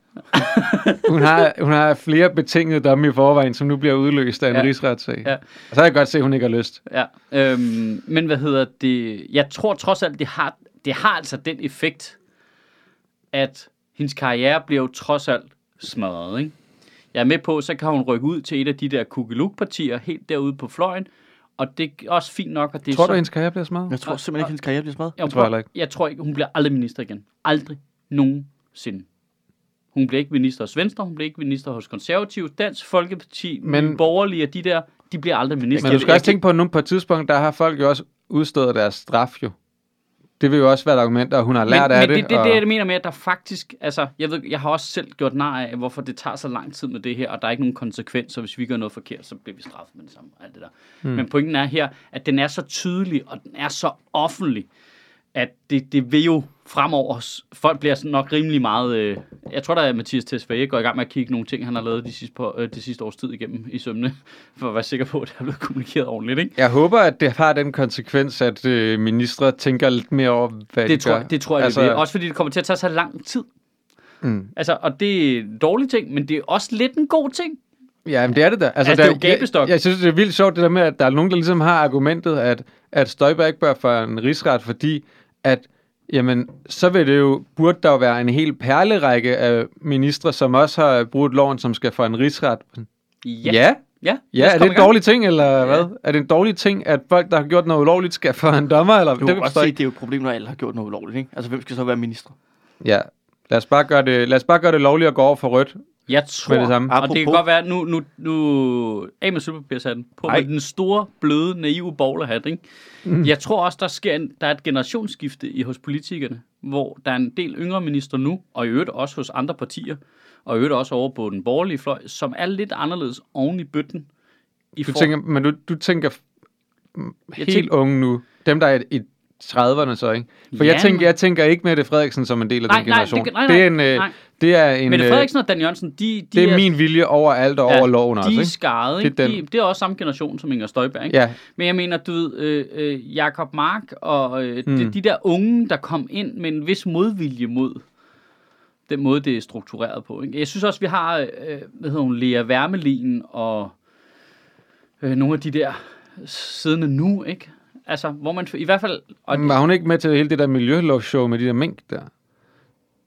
Hun har, hun har flere betingede domme i forvejen, som nu bliver udløst af en Ja. ja. rigsretssag. Ja. Og så kan jeg godt se, at hun ikke har lyst. Ja, øhm, men hvad hedder det? Jeg tror trods alt, det har, det har altså den effekt, at hendes karriere bliver jo trods alt smadret, ikke? Jeg er med på, så kan hun rykke ud til et af de der kugeluk-partier helt derude på fløjen, og det er også fint nok, at det Tror er du, så... hendes karriere bliver smadret? Jeg tror simpelthen ikke, at hendes karriere bliver smadret. jeg, tror jeg heller ikke. jeg tror ikke, hun bliver aldrig minister igen. Aldrig. nogensinde. Hun bliver ikke minister hos Venstre, hun bliver ikke minister hos Konservativ, Dansk Folkeparti, Men- Men, borgerlige og de der, de bliver aldrig minister. Men du skal også tænke på, at nu på et tidspunkt, der har folk jo også udstået deres straf jo. Det vil jo også være et argument, at hun har lært men, af men det. det, det, og... det, jeg mener med, at der faktisk, altså, jeg, ved, jeg har også selv gjort nar af, hvorfor det tager så lang tid med det her, og der er ikke nogen konsekvenser, hvis vi gør noget forkert, så bliver vi straffet med det samme, og alt det der. Mm. Men pointen er her, at den er så tydelig, og den er så offentlig, at det, det vil jo fremover, folk bliver sådan nok rimelig meget, øh, jeg tror da, at Mathias Tesfaye går i gang med at kigge nogle ting, han har lavet de sidste, på, øh, de sidste års tid igennem i sømne, for at være sikker på, at det er blevet kommunikeret ordentligt, ikke? Jeg håber, at det har den konsekvens, at øh, ministre tænker lidt mere over, hvad Det de tror, gør. det tror jeg, altså, det vil. Også fordi det kommer til at tage så lang tid. Mm. Altså, og det er en dårlig ting, men det er også lidt en god ting. Ja, men det er det da. Altså, det er jo gabestok. Jeg, jeg synes, det er vildt sjovt det der med, at der er nogen, der ligesom har argumentet, at, at Støjberg ikke bør for en rigsret, fordi at jamen, så vil det jo, burde der jo være en hel perlerække af ministre, som også har brudt loven, som skal for en rigsret. Ja. Ja, Ja, ja er det en gang. dårlig ting, eller hvad? Er det en dårlig ting, at folk, der har gjort noget ulovligt, skal for en dommer? Eller? Du det kan også ikke. det er jo et problem, når alle har gjort noget ulovligt, ikke? Altså, hvem skal så være minister? Ja, lad os bare gøre det, lad os bare gøre det lovligt at gå over for rødt. Jeg tror, Med det samme. og det kan Apropos- godt være, nu, nu, nu af med sølvpapirshatten, på Ej. med den store, bløde, naive bowlerhat, ikke? Mm. Jeg tror også, der sker en, der er et generationsskifte i, hos politikerne, hvor der er en del yngre minister nu, og i øvrigt også hos andre partier, og i øvrigt også over på den borgerlige fløj, som er lidt anderledes oven i bøtten. I Du for- tænker, men du, du tænker helt tænker- unge nu. Dem, der er i 30'erne så, ikke? For Ja, jeg, tænker, jeg tænker ikke Mette Frederiksen som en del af Nej, den nej, generation. det- nej, nej, det er en, øh, nej. Det er en, Mette øh, Frederiksen og Dan Jørgensen, de, de det er min vilje over alt og over loven også, De er ikke? skarret, Det ikke? er Det, den. de, det er også samme generation som Inger Støjberg, ikke? Ja, Men jeg mener, du ved, øh, øh, Jakob Mark og øh, Mm. de, de der unge, der kom ind med en vis modvilje mod den måde, det er struktureret på. Ikke? Jeg synes også, vi har, øh, hvad hedder hun, Lea Wermelin og øh, nogle af de der siddende nu, ikke? Altså, hvor man i hvert fald... Og, var hun ikke med til hele det der miljølovsshow med de der mink der?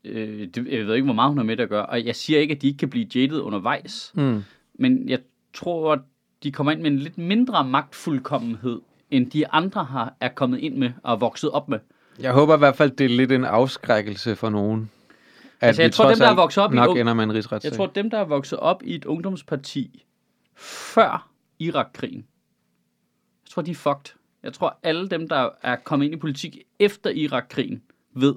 Øh, det, jeg ved ikke, hvor meget hun har med det at gøre. Og jeg siger ikke, at de ikke kan blive jaded undervejs. Mm. Men jeg tror, at de kommer ind med en lidt mindre magtfuldkommenhed, end de andre har, er kommet ind med og er vokset op med. Jeg håber i hvert fald, det er lidt en afskrækkelse for nogen. At Altså, jeg tror, dem, der er vokset op i nok ung- ender med en. Jeg tror, dem, der er vokset op i et ungdomsparti før Irak-krigen, jeg tror, de er fucked. Jeg tror, alle dem, der er kommet ind i politik efter Irak-krigen, ved,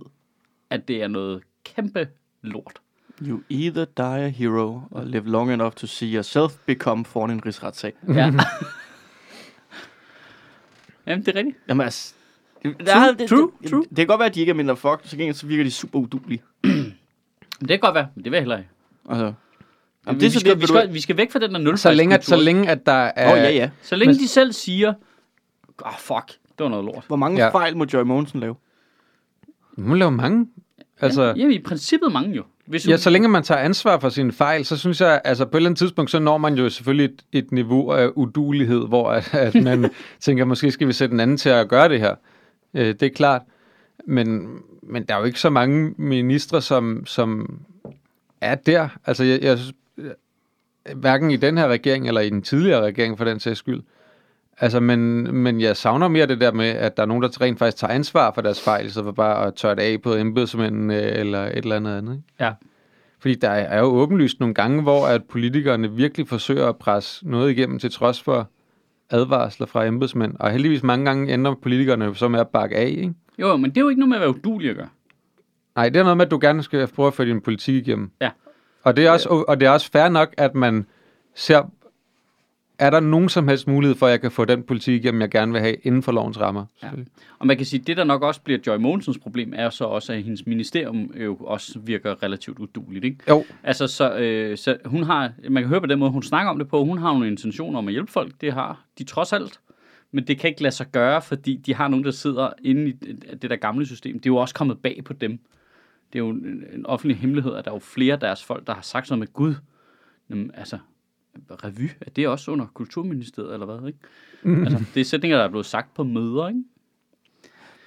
at det er noget kæmpe lort. You either die a hero or live long enough to see yourself become foran en rigsretssag. Ja. Jamen, det er rigtigt. Jamen altså... Det, True, der er- det, true, det, true. Det, det kan godt være, at de ikke er mindre fucked, så gengæld så virker de super udulige. Men det kan godt være, men det vil jeg heller ikke. Altså, Jamen, vi, det så skal, det, vi, skal, du- vi skal væk fra den der nul så længe, at, så længe at der er... Oh, ja, ja. Så længe Men- de selv siger, åh, oh, fuck, det var noget lort. Hvor mange Ja. ja. fejl må Joy Mogensen lave? Hun laver mange. Altså, jamen, i princippet mange jo. Hvis Ja, så længe man tager ansvar for sine fejl, så synes jeg, altså på et eller andet tidspunkt, så når man jo selvfølgelig et, et niveau af udulighed, hvor at, at man tænker, måske skal vi sætte en anden til at gøre det her. Øh, det er klart. Men, men der er jo ikke så mange ministre, som, som er der. Altså, jeg, jeg, synes, øh, hverken i den her regering, eller i den tidligere regering, for den sags skyld. Altså, men, men jeg savner mere det der med, at der er nogen, der rent faktisk tager ansvar for deres fejl, så for bare at tørre det af på embedsmændene eller et eller andet andet. Ikke? Ja. Fordi der er jo åbenlyst nogle gange, hvor at politikerne virkelig forsøger at presse noget igennem til trods for advarsler fra embedsmænd. Og heldigvis mange gange ender politikerne så med at bakke af. Ikke? Jo, men det er jo ikke noget med at være udulig at gøre. Nej, det er noget med, at du gerne skal prøve at få din politik igennem. Ja. Og det er også, og det er også fair nok, at man ser, er der nogen som helst mulighed for, at jeg kan få den politik igennem, jeg gerne vil have inden for lovens rammer? Ja. Og man kan sige, at det der nok også bliver Joy Mogensens problem, er så også, at hendes ministerium jo også virker relativt uduligt, ikke? Jo, Altså, så, øh, så hun har, man kan høre på den måde, hun snakker om det på, hun har nogle intentioner om at hjælpe folk, det har de trods alt, men det kan ikke lade sig gøre, fordi de har nogen, der sidder inde i det der gamle system. Det er jo også kommet bag på dem. Det er jo en, en offentlig hemmelighed, at der er jo flere af deres folk, der har sagt sådan med Gud. Jamen, altså, revy, er det også under Kulturministeriet, eller hvad, ikke? Altså, det er sætninger, der er blevet sagt på møder, ikke?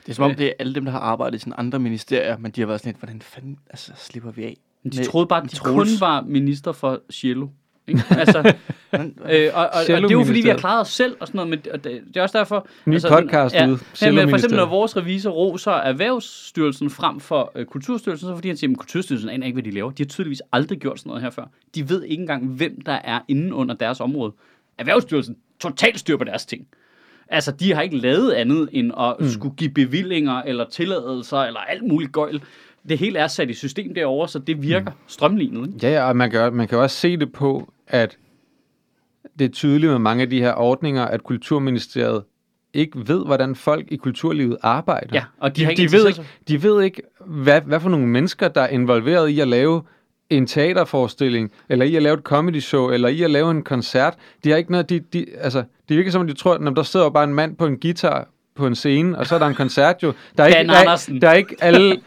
Det er som om, det er alle dem, der har arbejdet i sådan andre ministerier, men de har været sådan lidt, hvordan fanden altså, slipper vi af? Men de med troede bare, at de Troels? kun var minister for Cielo. Ikke? Altså, øh, og, og, og, det er jo fordi, vi har klaret os selv og sådan noget, men det, og det, det er også derfor... Ny podcast ja, ude. ja, men for eksempel, når vores revisor roser Erhvervsstyrelsen frem for øh, Kulturstyrelsen, så fordi han siger, at Kulturstyrelsen aner ikke, hvad de laver. De har tydeligvis aldrig gjort sådan noget her før. De ved ikke engang, hvem der er inde under deres område. Erhvervsstyrelsen, totalt styr på deres ting. Altså, de har ikke lavet andet end at mm. skulle give bevillinger eller tilladelser eller alt muligt gøjl. Det hele er sat i system derovre, så det virker mm. strømlignet. Ikke? Ja, ja, og man kan, man kan også se det på, at det er tydeligt med mange af de her ordninger, at Kulturministeriet ikke ved, hvordan folk i kulturlivet arbejder. Ja, og de, de, har ikke de, ved ikke, de ved ikke, hvad, hvad for nogle mennesker, der er involveret i at lave en teaterforestilling, eller i at lave et comedy show, eller i at lave en koncert. De har ikke noget, de, de, altså, det virker som, om de tror, at der sidder bare en mand på en guitar på en scene, og så er der en koncert jo. Der er ikke, der, er, der er ikke alle,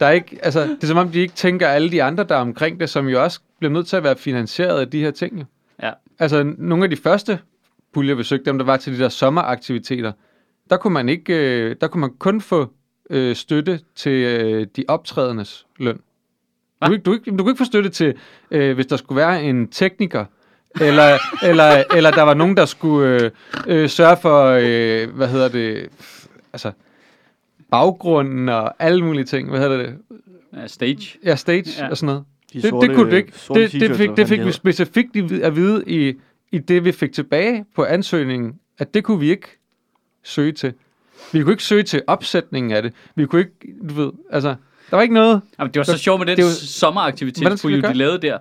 der er ikke, altså, det er som om, de ikke tænker alle de andre, der er omkring det, som jo også bliver nødt til at være finansieret af de her ting. Ja. Altså, nogle af de første puljer, vi søgte, dem der var til de der sommeraktiviteter, der kunne man ikke, øh, der kunne man kun få øh, støtte til øh, de optrædendes løn. Du, Hva? du, ikke- du kunne ikke få støtte til, øh, hvis der skulle være en tekniker, eller, eller, eller der var nogen, der skulle øh, øh, sørge for, øh, hvad hedder det, altså baggrunden og alle mulige ting. Hvad hedder det? Ja, stage. Ja, stage ja. og sådan noget. De Det, sorte- det kunne du ikke. sorte Det, det fik, det fik vi specifikt at vide i, i det, vi fik tilbage på ansøgningen, at det kunne vi ikke søge til. Vi kunne ikke søge til opsætningen af det. Vi kunne ikke, du ved, altså, der var ikke noget. Jamen, det var så Så- sjovt med den det sommeraktivitetspulje, gøre? de lavede der.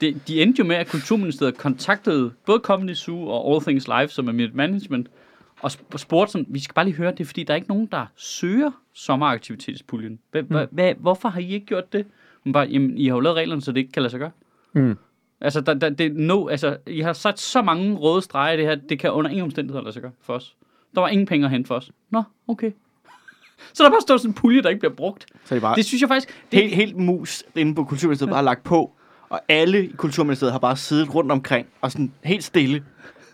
De, de endte jo med, at Kulturministeriet kontaktede både Comedy Zoo og All Things Live, som er mit management, og sp- spurgte sådan, vi skal bare lige høre, det fordi, der er ikke nogen, der søger sommeraktivitetspuljen. Mm. hva, hvorfor har I ikke gjort det? Hun bare, jamen, I har jo lavet reglerne, så det ikke kan lade sig gøre. Mm. Altså, der, der, det, no, altså, I har sat så mange røde streger i det her, det kan under ingen omstændigheder lade sig gøre for os. Der var ingen penge at hente for os. Nå, okay. så der bare står sådan en pulje, der ikke bliver brugt. Så det bare Det synes jeg faktisk... Det, helt, helt mus inde på Kulturministeriet bare lagt på, og alle i Kulturministeriet har bare siddet rundt omkring, og sådan helt stille.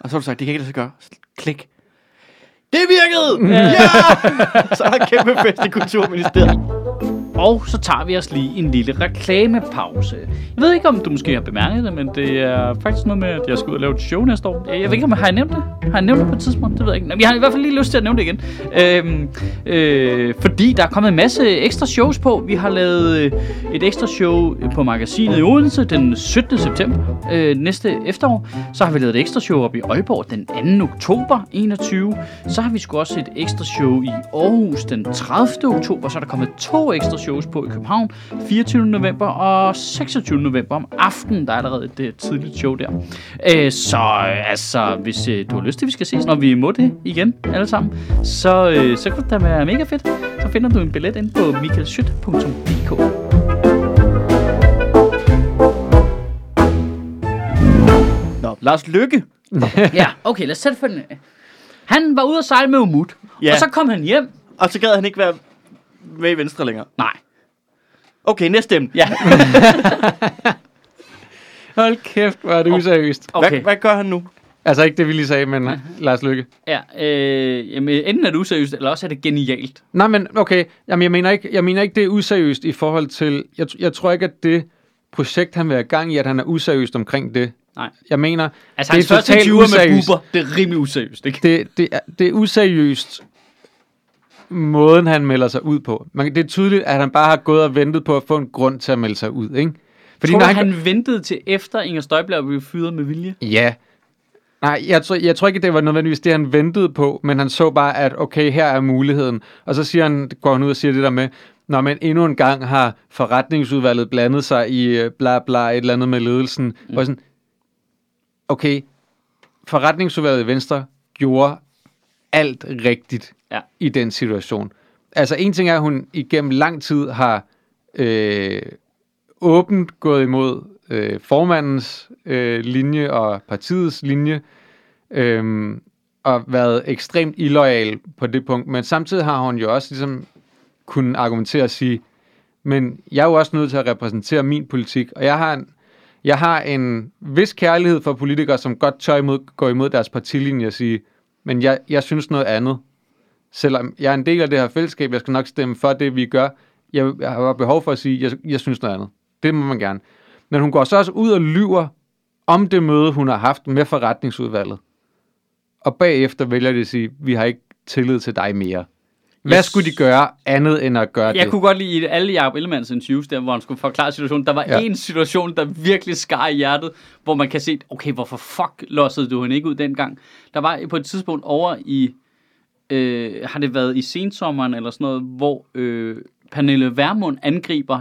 Og så har du sagt, det kan ikke lade sig gøre. Klik. Det virkede! Ja! så er der kæmpe fest i Kulturministeriet. Og så tager vi os lige en lille reklamepause. Jeg ved ikke, om du måske har bemærket det, men det er faktisk noget med, at jeg skal ud og lave et show næste år. Jeg ved ikke, om jeg har nævnt det? Har jeg nævnt det på et tidspunkt? Det ved jeg ikke. Men jeg har i hvert fald lige lyst til at nævne det igen. Øhm, øh, fordi der er kommet en masse ekstra shows på. Vi har lavet øh, et ekstra show på magasinet i Odense den 17. september øh, næste efterår. Så har vi lavet et ekstra show op i Aalborg den 2. oktober 21. Så har vi sgu også et ekstra show i Aarhus den 30. oktober. Så er der kommet to ekstra shows på i København 24. november og 26. november om aftenen. Der er allerede et øh, tidligt show der. Øh, så øh, altså, hvis øh, du har lyst til, at vi skal ses, når vi må det igen alle sammen, så, øh, så kunne det da være mega fedt. Så finder du en billet ind på michaelschyt.dk. Nå, Lars Lykke. Ja, okay, lad os sætte for den. Han var ude at sejle med Umut, Ja. og så kom han hjem. Og så gad han ikke være med i Venstre længere. Nej. Okay, næste emne. Ja, Hold kæft, hvor er det useriøst. okay. Hvad, hvad gør han nu? Altså ikke det, vi lige sagde, men Lars Lykke. Ja, øh, jamen, enten er det useriøst, eller også er det genialt. Nej, men okay, Jamen, jeg, mener ikke, jeg mener ikke, det er useriøst i forhold til... Jeg, jeg tror ikke, at det projekt, han vil have gang i, at han er useriøst omkring det. Nej. Jeg mener, Altså, Det er hans første totalt interviewer med useriøst. Bubber, det er rimelig useriøst, ikke? det, det, er, det er useriøst, måden han melder sig ud på. Man, det er tydeligt, at han bare har gået og ventet på at få en grund til at melde sig ud, ikke? Fordi tror du, han... han ventede til efter Inger Støjberg blev fyret med vilje? Ja. Nej, jeg tror, jeg tror ikke, det var nødvendigvis det, han ventede på, men han så bare, at okay, her er muligheden. Og så siger han, går han ud og siger det der med, når man endnu en gang har forretningsudvalget blandet sig i øh, bla bla et eller andet med ledelsen. Mm. Og sådan, okay, forretningsudvalget i Venstre gjorde alt rigtigt Ja. i den situation. Altså en ting er, at hun igennem lang tid har øh, åbent gået imod øh, formandens øh, linje og partiets linje, øh, og været ekstremt illoyal på det punkt. Men samtidig har hun jo også ligesom kunnet argumentere og sige, men jeg er jo også nødt til at repræsentere min politik, og jeg har en, jeg har en vis kærlighed for politikere, som godt tør imod, gå imod deres partilinje og sige, men jeg, jeg synes noget andet. Selvom jeg er en del af det her fællesskab, jeg skal nok stemme for det, vi gør. Jeg, jeg har behov for at sige, jeg, jeg synes noget andet. Det må man gerne. Men hun går så også ud og lyver om det møde, hun har haft med forretningsudvalget. Og bagefter vælger de at sige, vi har ikke tillid til dig mere. Hvad Yes. skulle de gøre andet end at gøre Jeg det? kunne godt lide alle Jacob Ellemanns interviews, der, hvor han skulle forklare situationen. Der var Ja. en situation, der virkelig skar i hjertet, hvor man kan se, okay, hvorfor fuck lossede du hende ikke ud dengang? Der var på et tidspunkt over i, øh, har det været i sensommeren eller sådan noget, hvor øh, Pernille Vermund angriber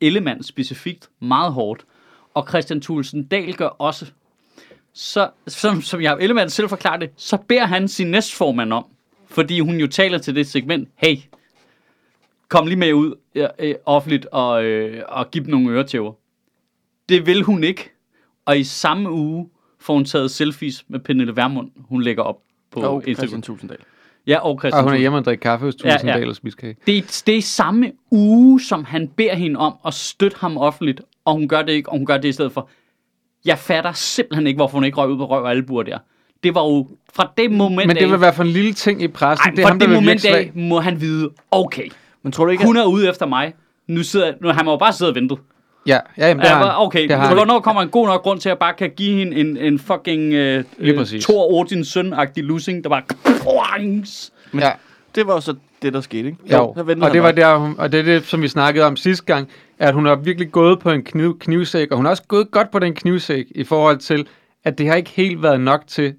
Ellemann specifikt meget hårdt, og Christian Thulesen Dahl gør også. Så, som, som Jacob Ellemann selv forklarer det, så beder han sin næstformand om, fordi hun jo taler til det segment, hey, kom lige med ud øh, offentligt og, øh, og give dem nogle øretæver. Det vil hun ikke. Og i samme uge får hun taget selfies med Pernille Vermund, hun lægger op på Og Instagram. Christian Tusinddal. Ja, og Christian Og hun er hjemme og drikke kaffe hos Ja, ja. Ja, og spise kage. Det er, det er samme uge, som han beder hende om at støtte ham offentligt, og hun gør det ikke, og hun gør det i stedet for. Jeg fatter simpelthen ikke, hvorfor hun ikke røg ud på røv og albuer der. Det var jo fra det moment Men det vil være for en lille ting i pressen. ej, det er fra ham, det moment af, må han vide, okay, Men tror du ikke, hun er ude efter mig. Nu sidder, nu, han må jo bare sidde og vente. Ja, ja jamen, det Ja, har han. okay, det har han. hvornår kommer en god nok grund til at bare kan give hende en, en fucking øh, øh. Thor Odins søn-agtig losing, der bare... Men Ja. det var jo så det, der skete, ikke? Jo, så ventede og det var der, hun, og det er det, som vi snakkede om sidste gang, at hun har virkelig gået på en kniv, knivsæk, og hun har også gået godt på den knivsæk i forhold til, at det har ikke helt været nok til,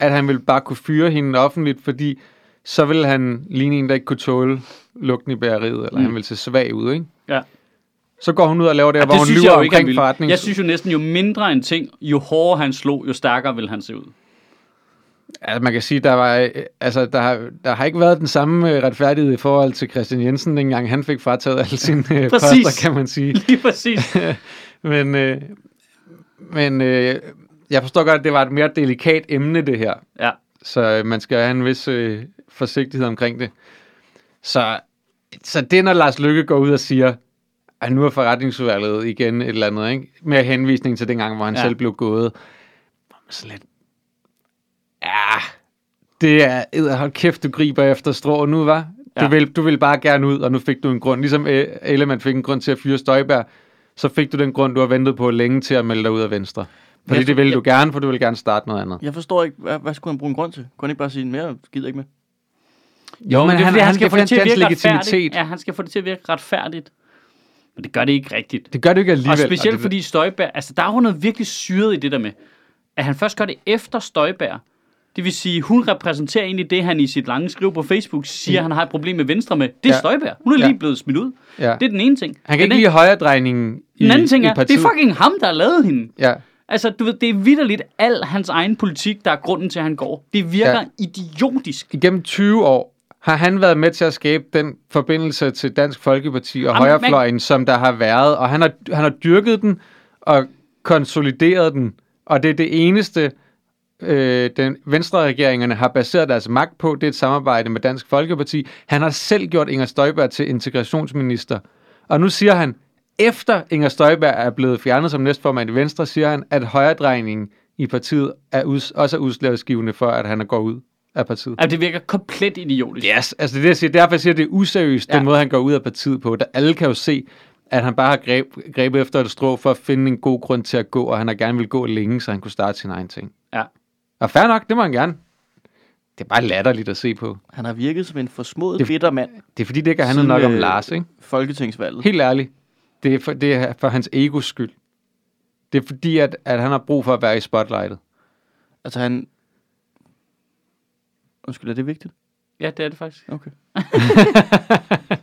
at han ville bare kunne fyre hende offentligt, fordi så ville han ligne en, der ikke kunne tåle lugten i bæreriet, eller mm. han ville se svag ud, ikke? Ja. Så går hun ud og laver det, Ja, hvor hun synes lyver jeg jo ikke, omkring ville. forretning. Jeg synes jo næsten, jo mindre en ting, jo hårdere han slog, jo stærkere vil han se ud. Altså, man kan sige, der var, øh, altså, der har, der har ikke været den samme øh, retfærdighed i forhold til Christian Jensen, dengang han fik frataget alle sine øh, Præcis. poster, kan man sige. Lige præcis. Men, øh, men øh, jeg forstår godt, at det var et mere delikat emne, det her. Ja. Så øh, man skal have en vis øh, forsigtighed omkring det. Så, så det, når Lars Lykke går ud og siger, at nu er forretningsudvalget igen et eller andet, ikke? med henvisning til dengang, hvor han Ja. selv blev gået. Så lidt, ja, det er, hold kæft, du griber efter strå nu, var. Du, Ja. vil, du vil bare gerne ud, og nu fik du en grund. Ligesom øh, Ellemann fik en grund til at fyre Støjberg, så fik du den grund, du har ventet på længe til at melde dig ud af Venstre. Fordi jeg- det ville jeg- du gerne, for du vil gerne starte noget andet. Jeg forstår ikke, hvad, hvad skulle han bruge en grund til? Kunne han ikke bare sige, mere gider ikke med? Jo, men det han, han, skal det få det til at virke legitimitet. Ja, han skal få det til at virke retfærdigt. Men det gør det ikke rigtigt. Det gør det ikke alligevel. Og specielt det, fordi Støjberg, altså der er jo noget virkelig syret i det der med, at han først gør det efter Støjberg. Det vil sige, hun repræsenterer egentlig det, han i sit lange skriv på Facebook siger, han har et problem med Venstre med. Det er Ja. Støjberg. Hun er Ja. lige blevet smidt ud. Ja. Det er den ene ting. Han kan Den ikke lide højredrejningen i, Den anden ting i er, det partiet. er fucking ham, der har lavet hende. Ja, Altså, du ved, det er vidderligt al hans egen politik, der er grunden til, at han går. Det virker Ja. idiotisk. igennem 20 år har han været med til at skabe den forbindelse til Dansk Folkeparti og Jamen, højrefløjen, som der har været. Og han har, han har dyrket den og konsolideret den. Og det er det eneste, øh, den Venstre-regeringerne har baseret deres magt på. Det er et samarbejde med Dansk Folkeparti. Han har selv gjort Inger Støjberg til integrationsminister. Og nu siger han, efter Inger Støjberg er blevet fjernet som næstformand i Venstre, siger han, at højredrejningen i partiet er us, også er udslagsgivende for, at han er går ud af partiet. Altså, det virker komplet idiotisk. Yes, altså det er det, jeg siger. Derfor jeg siger, at det er useriøst, ja. Den måde, han går ud af partiet på. Der alle kan jo se, at han bare har greb, grebet efter et strå for at finde en god grund til at gå, og han har gerne vil gå længe, så han kunne starte sin egen ting. Ja. Og fair nok, det må han gerne. Det er bare latterligt at se på. Han har virket som en forsmået, Det- bitter mand. Det er fordi, det ikke handler Siden, nok om øh, Lars, ikke? Folketingsvalget. Helt ærligt. Det er for, det er for hans egos skyld. Det er fordi, at, at han har brug for at være i spotlightet. Altså han... Undskyld, er det vigtigt? Ja, det er det faktisk. Okay.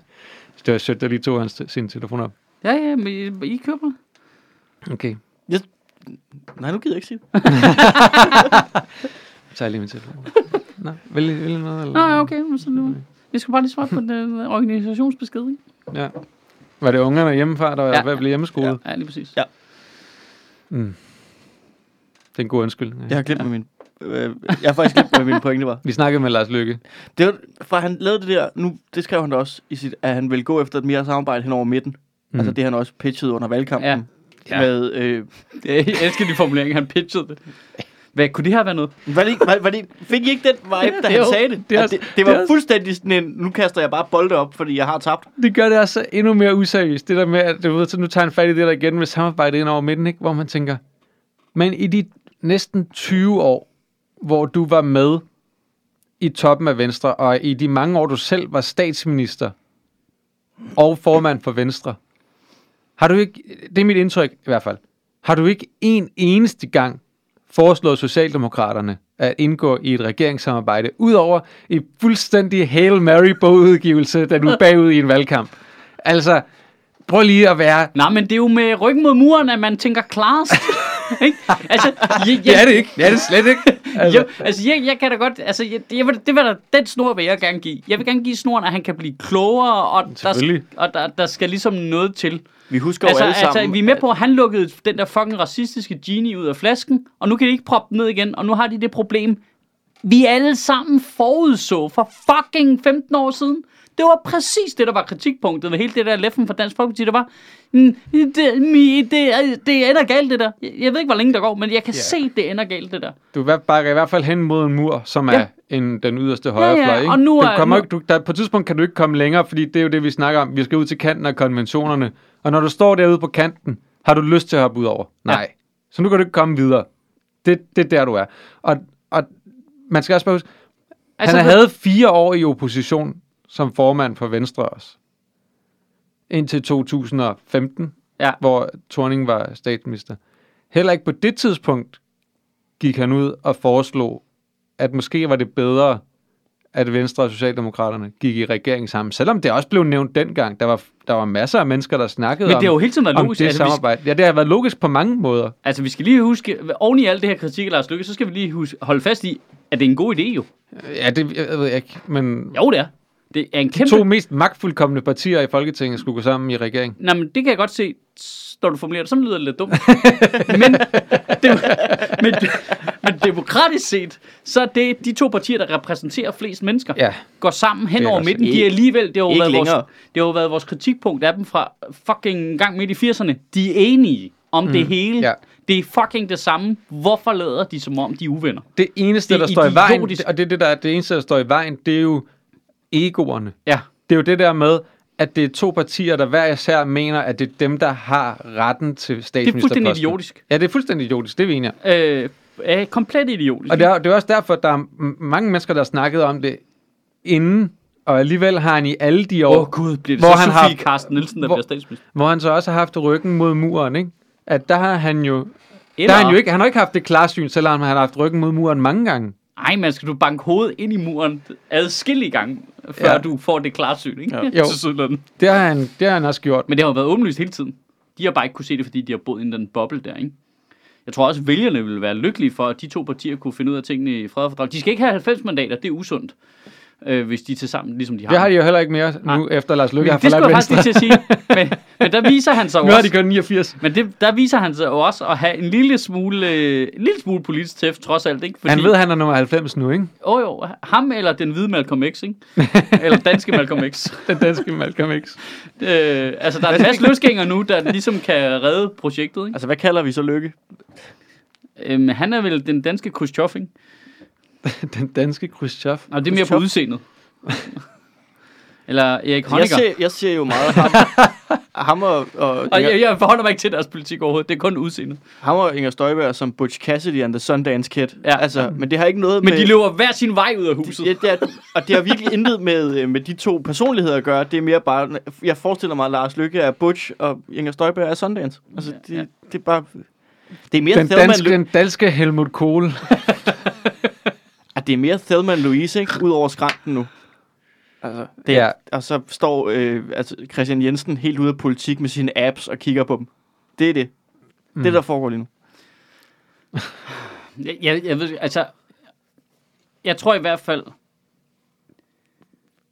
Det var sødt, at lige tog hans, sin telefon op. Ja, ja, men I, I køber mig. Okay, Nej, nu gider jeg ikke sige det. så tager jeg lige min telefon. Nå, vil, vil I noget? Eller? Nå, ja, okay. Så nu. Vi skal bare lige svare på den øh, organisationsbesked, ikke? Ja. Var det ungerne hjemmefra, der var Ja. ja. ved at blive hjemmeskolet? Ja, lige præcis. Ja. Mm. Det er en god undskyldning. Jeg har glemt, hvad min... Øh, jeg har faktisk glemt, hvad min pointe var. Vi snakkede med Lars Lykke. Det var, fra han lavede det der, nu, det skrev han da også, i sit, at han ville gå efter et mere samarbejde hen over midten. Mm. Altså det han også pitchede under valgkampen. Ja. Ja. Med, øh, Jeg elsker de formuleringer, han pitchede det. Hvad, kunne det her være noget? var det, var, var det, fik I ikke den vibe, da han Jo, sagde det? det At det, det var det fuldstændig sådan en, nu kaster jeg bare bolde op, fordi jeg har tabt. Det gør det også endnu mere useriøst. Det der med, at du ved, så nu tager han fat i det der igen med samarbejdet ind over midten, ikke? hvor man tænker, Men i de næsten 20 år, hvor du var med i toppen af Venstre, og i de mange år, du selv var statsminister og formand for Venstre, har du ikke, det er mit indtryk i hvert fald, har du ikke en eneste gang foreslået Socialdemokraterne at indgå i et regeringssamarbejde, udover i fuldstændig Hail Mary-bogudgivelse, da du er bagud i en valgkamp. Altså, prøv lige at være... Nej, men det er jo med ryggen mod muren, at man tænker klarest. ikke? Altså, jeg, Det er det ikke. Det er det slet ikke. Altså, Altså, jo, altså jeg, jeg kan da godt, altså jeg, jeg vil, det vil da, den snor vil jeg gerne give. Jeg vil gerne give snoren, at han kan blive klogere, og, der, og der, der skal ligesom noget til. Vi husker Altså, jo alle sammen... altså, vi er med på, at han lukkede den der fucking racistiske genie ud af flasken, og nu kan de ikke proppe den ned igen, og nu har de det problem, vi alle sammen forudså for fucking 15 år siden. Det var præcis det, der var kritikpunktet ved hele det der leffen fra Dansk Folkeparti. Det var, det, mi- det, er- det ender galt, det der. Jeg ved ikke, hvor længe der går, men jeg kan Ja. se, det ender galt, det der. Du er- bakker i hvert fald hen mod en mur, som er Ja. en, den yderste højrefløj. ja, ikke? og nu du er- kommer nu- ikke, du, der, på et tidspunkt kan du ikke komme længere, fordi det er jo det, vi snakker om. Vi skal ud til kanten af konventionerne. Og når du står derude på kanten, har du lyst til at hoppe ud over? Nej. Så nu kan du ikke komme videre. Det, det er der, du er. Og, og man skal også bare huske, altså, han havde fire år i opposition som formand for Venstre også. Indtil 2015, Ja. hvor Thorning var statsminister. Heller ikke på det tidspunkt gik han ud og foreslog, at måske var det bedre, at Venstre og Socialdemokraterne gik i regering sammen. Selvom det også blev nævnt dengang. Der var, der var masser af mennesker, der snakkede Men om, det har jo hele tiden været om logisk. det Altså, samarbejde. Ja, det har været logisk på mange måder. altså, vi skal lige huske, oven i alt det her kritik af Lars Løkke, så skal vi lige huske, holde fast i, at det er en god idé jo. Ja, det jeg ved jeg ikke, men Jo, det er. Det er en de kæmpe... to mest magtfuldkommende partier i Folketinget skulle gå sammen i regering. Nej, men det kan jeg godt se, når du formulerer det. Sådan lyder det lidt dumt. men, det, men, men demokratisk set, så er det de to partier, der repræsenterer flest mennesker, Ja. går sammen hen er over midten. så De er ikke- alligevel, det har, jo ikke været vores, det har jo været vores kritikpunkt af dem fra fucking gang midt i 80'erne. De er enige om mm. det hele. Ja. Det er fucking det samme. Hvorfor lader de som om, de er uvenner? Det eneste, Det er der står i vejen, og det, er det, der, det eneste, der står i vejen, det er jo egoerne. Ja. Det er jo det der med, at det er to partier, der hver især mener, at det er dem, der har retten til Det er statsministerposten. fuldstændig idiotisk. Ja, det er fuldstændig idiotisk, det er vi enige. Øh, er komplet idiotisk. Og det er, det er også derfor, at der er mange mennesker, der har snakket om det inden, og alligevel har han i alle de år, Åh oh, gud, bliver det Hvor så han Sofie har- Carsten Nielsen, der hvor- bliver statsminister? hvor han så også har haft ryggen mod muren, ikke? At der har han jo, der Eller, har han jo ikke, han har ikke haft det klarsyn, selvom han har haft ryggen mod muren mange gange. Ej, man skal du banke hovedet ind i muren adskillige gange, før Ja. du får det klarsyn, ikke? Ja. Jo. Det har han, det har han også gjort. Men det har jo været åbenlyst hele tiden. De har bare ikke kunne se det, fordi de har boet i den boble der, ikke? Jeg tror også, at vælgerne ville være lykkelige for, at de to partier kunne finde ud af tingene i fred og fordrag. De skal ikke have 90 mandater, det er usundt, øh, hvis de er til sammen, ligesom de har. Det har de jo heller ikke mere nu, Nej. efter Lars Løkke men har det skulle forladt jeg faktisk lige til at sige. Men, men der viser han sig jo Nu har de også, kun 89. men det, der viser han sig jo også at have en lille smule, øh, en lille smule politisk tæft, trods alt, ikke? Han ved, at han er nummer 90 nu, ikke? Åh oh, jo, ham eller den hvide Malcolm X, ikke? eller danske Malcolm X. Den danske Malcolm X. Øh, altså, der er en masse løsgængere nu, der ligesom kan redde projektet, ikke? Altså, hvad kalder vi så Lykke? Øhm, han er vel den danske Khrushchev, ikke? Den danske Khrushchev. Og det er mere på udseendet. eller Erik Jeg Honecker. ser, jeg ser jo meget ham, ham og, og, Og Inger, jeg, jeg forholder mig ikke til deres politik overhovedet. Det er kun udseendet. ham og Inger Støjberg som Butch Cassidy and the Sundance Kid. Ja. Altså, men det har ikke noget Men med... de løber hver sin vej ud af huset. Ja, det er, og det har virkelig intet med, øh, med de to personligheder at gøre. Det er mere bare... Jeg forestiller mig, at Lars Lykke er Butch, og Inger Støjberg er Sundance. Altså, det, Ja. det er bare... Det er mere Den danske, den danske Helmut Kohl. Det er mere Thelma Louise, ikke? Ud over skranten nu. Altså, det er, Ja. Og så står øh, altså Christian Jensen helt ude af politik med sine apps og kigger på dem. Det er det. Mm. Det er der foregår lige nu. Jeg, jeg, jeg ved, altså, jeg tror i hvert fald,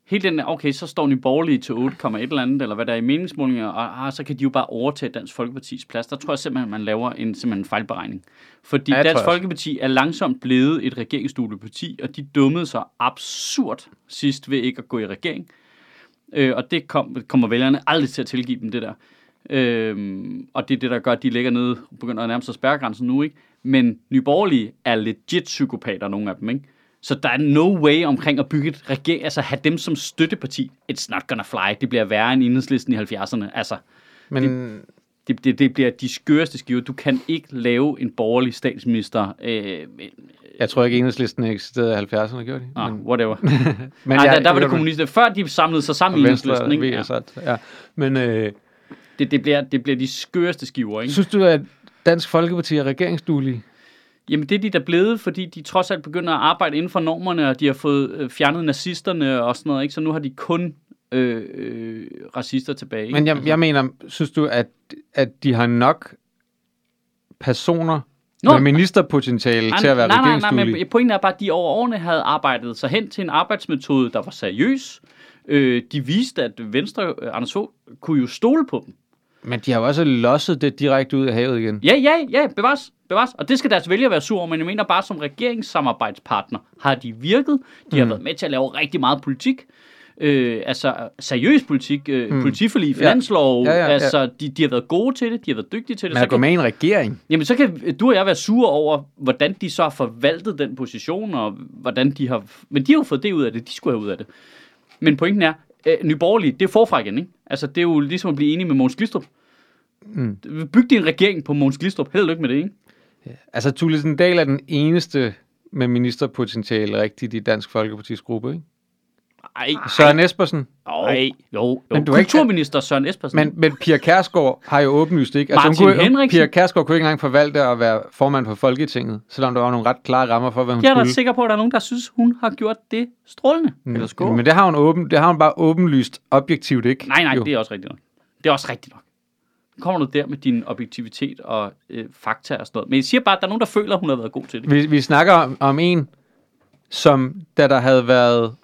hele den, okay, så står Nye Borgerlige til 8, et eller andet, eller hvad der er i meningsmålinger, og ah, så kan de jo bare overtage Dansk Folkepartis plads. Der tror jeg simpelthen, man laver en, simpelthen en fejlberegning. Fordi Ja, Dansk. Folkeparti er langsomt blevet et regeringsstudieparti, og de dummede sig absurd sidst ved ikke at gå i regering. Øh, og det kom, kommer vælgerne aldrig til at tilgive dem, det der. Øhm, og det er det, der gør, at de ligger nede og begynder at nærme sig spærregrænsen nu, ikke? Men Nye Borgerlige er legit psykopater, nogle af dem, ikke? Så der er no way omkring at bygge et regering, altså have dem som støtteparti. It's not gonna fly. Det bliver værre end enhedslisten i 70'erne. Altså, Men det, det, det bliver de skøreste skiver. Du kan ikke lave en borgerlig statsminister. Øh, Jeg tror ikke, enhedslisten eksisterede i 70'erne, gjorde de? ah, whatever. men Ej, jeg- der, der var det kommunister. Før de samlede sig sammen i enhedslisten, ikke? Ja. ja. Men øh, Det, det, bliver, det bliver de skøreste skiver, ikke? synes du, at Dansk Folkeparti er regeringsduelige? Jamen det er de der blevet, fordi de trods alt begynder at arbejde inden for normerne, og de har fået øh, fjernet nazisterne og sådan noget, ikke? Så nu har de kun øh, øh, racister tilbage. ikke? Men jeg, jeg mener, synes du, at, at de har nok personer Nå. med ministerpotentiale til at være nej, nej, nej, men pointen er bare, at de over årene havde arbejdet sig hen til en arbejdsmetode, der var seriøs. Øh, de viste, at Venstre, øh, Anders Fogh, kunne jo stole på dem. Men de har jo også losset det direkte ud af havet igen. Ja, ja, ja, bevares, bevares. Og det skal deres vælgere være sur over, men jeg mener bare, som regeringssamarbejdspartner har de virket. De har Mm. været med til at lave rigtig meget politik. Øh, altså seriøs politik, øh, mm. politiforlig, finanslov, Ja, ja, ja. altså de, de har været gode til det, de har været dygtige til det. Men Så at gå med i en regering? jamen så kan du og jeg være sure over, hvordan de så har forvaltet den position, og hvordan de har... Men de har jo fået det ud af det, de skulle have ud af det. Men pointen er, øh, Nye Borgerlige, det er forfra igen, ikke? Altså det er jo ligesom at blive enige med Mogens Glistrup. Mm. Byg din regering på Mogens Glistrup. Held og lykke med det, ikke? Altså, Thulesen Dahl er den eneste med ministerpotentiale rigtigt i Dansk Folkepartis gruppe, ikke? Ej, Søren Espersen. Nej. Jo, jo. Men du er ikke- Kulturminister Søren Espersen. Men, men Pia Kærsgaard har jo åbenlyst ikke... Altså, Martin hun kunne, Henriksen. Pia Kærsgaard kunne ikke engang forvalte at være formand for Folketinget, selvom der var nogle ret klare rammer for, hvad hun jeg er da skulle. sikker på, at der er nogen, der synes, hun har gjort det strålende. Mm, Eller skål. Men det har hun, åben, det har hun bare åbenlyst objektivt ikke. Nej, nej, Jo. det er også rigtigt nok. Det er også rigtigt nok. Kommer du der med din objektivitet og øh, fakta og sådan noget. Men jeg siger bare, at der er nogen, der føler, at hun har været god til det. Vi, vi snakker om, om en, som da der havde været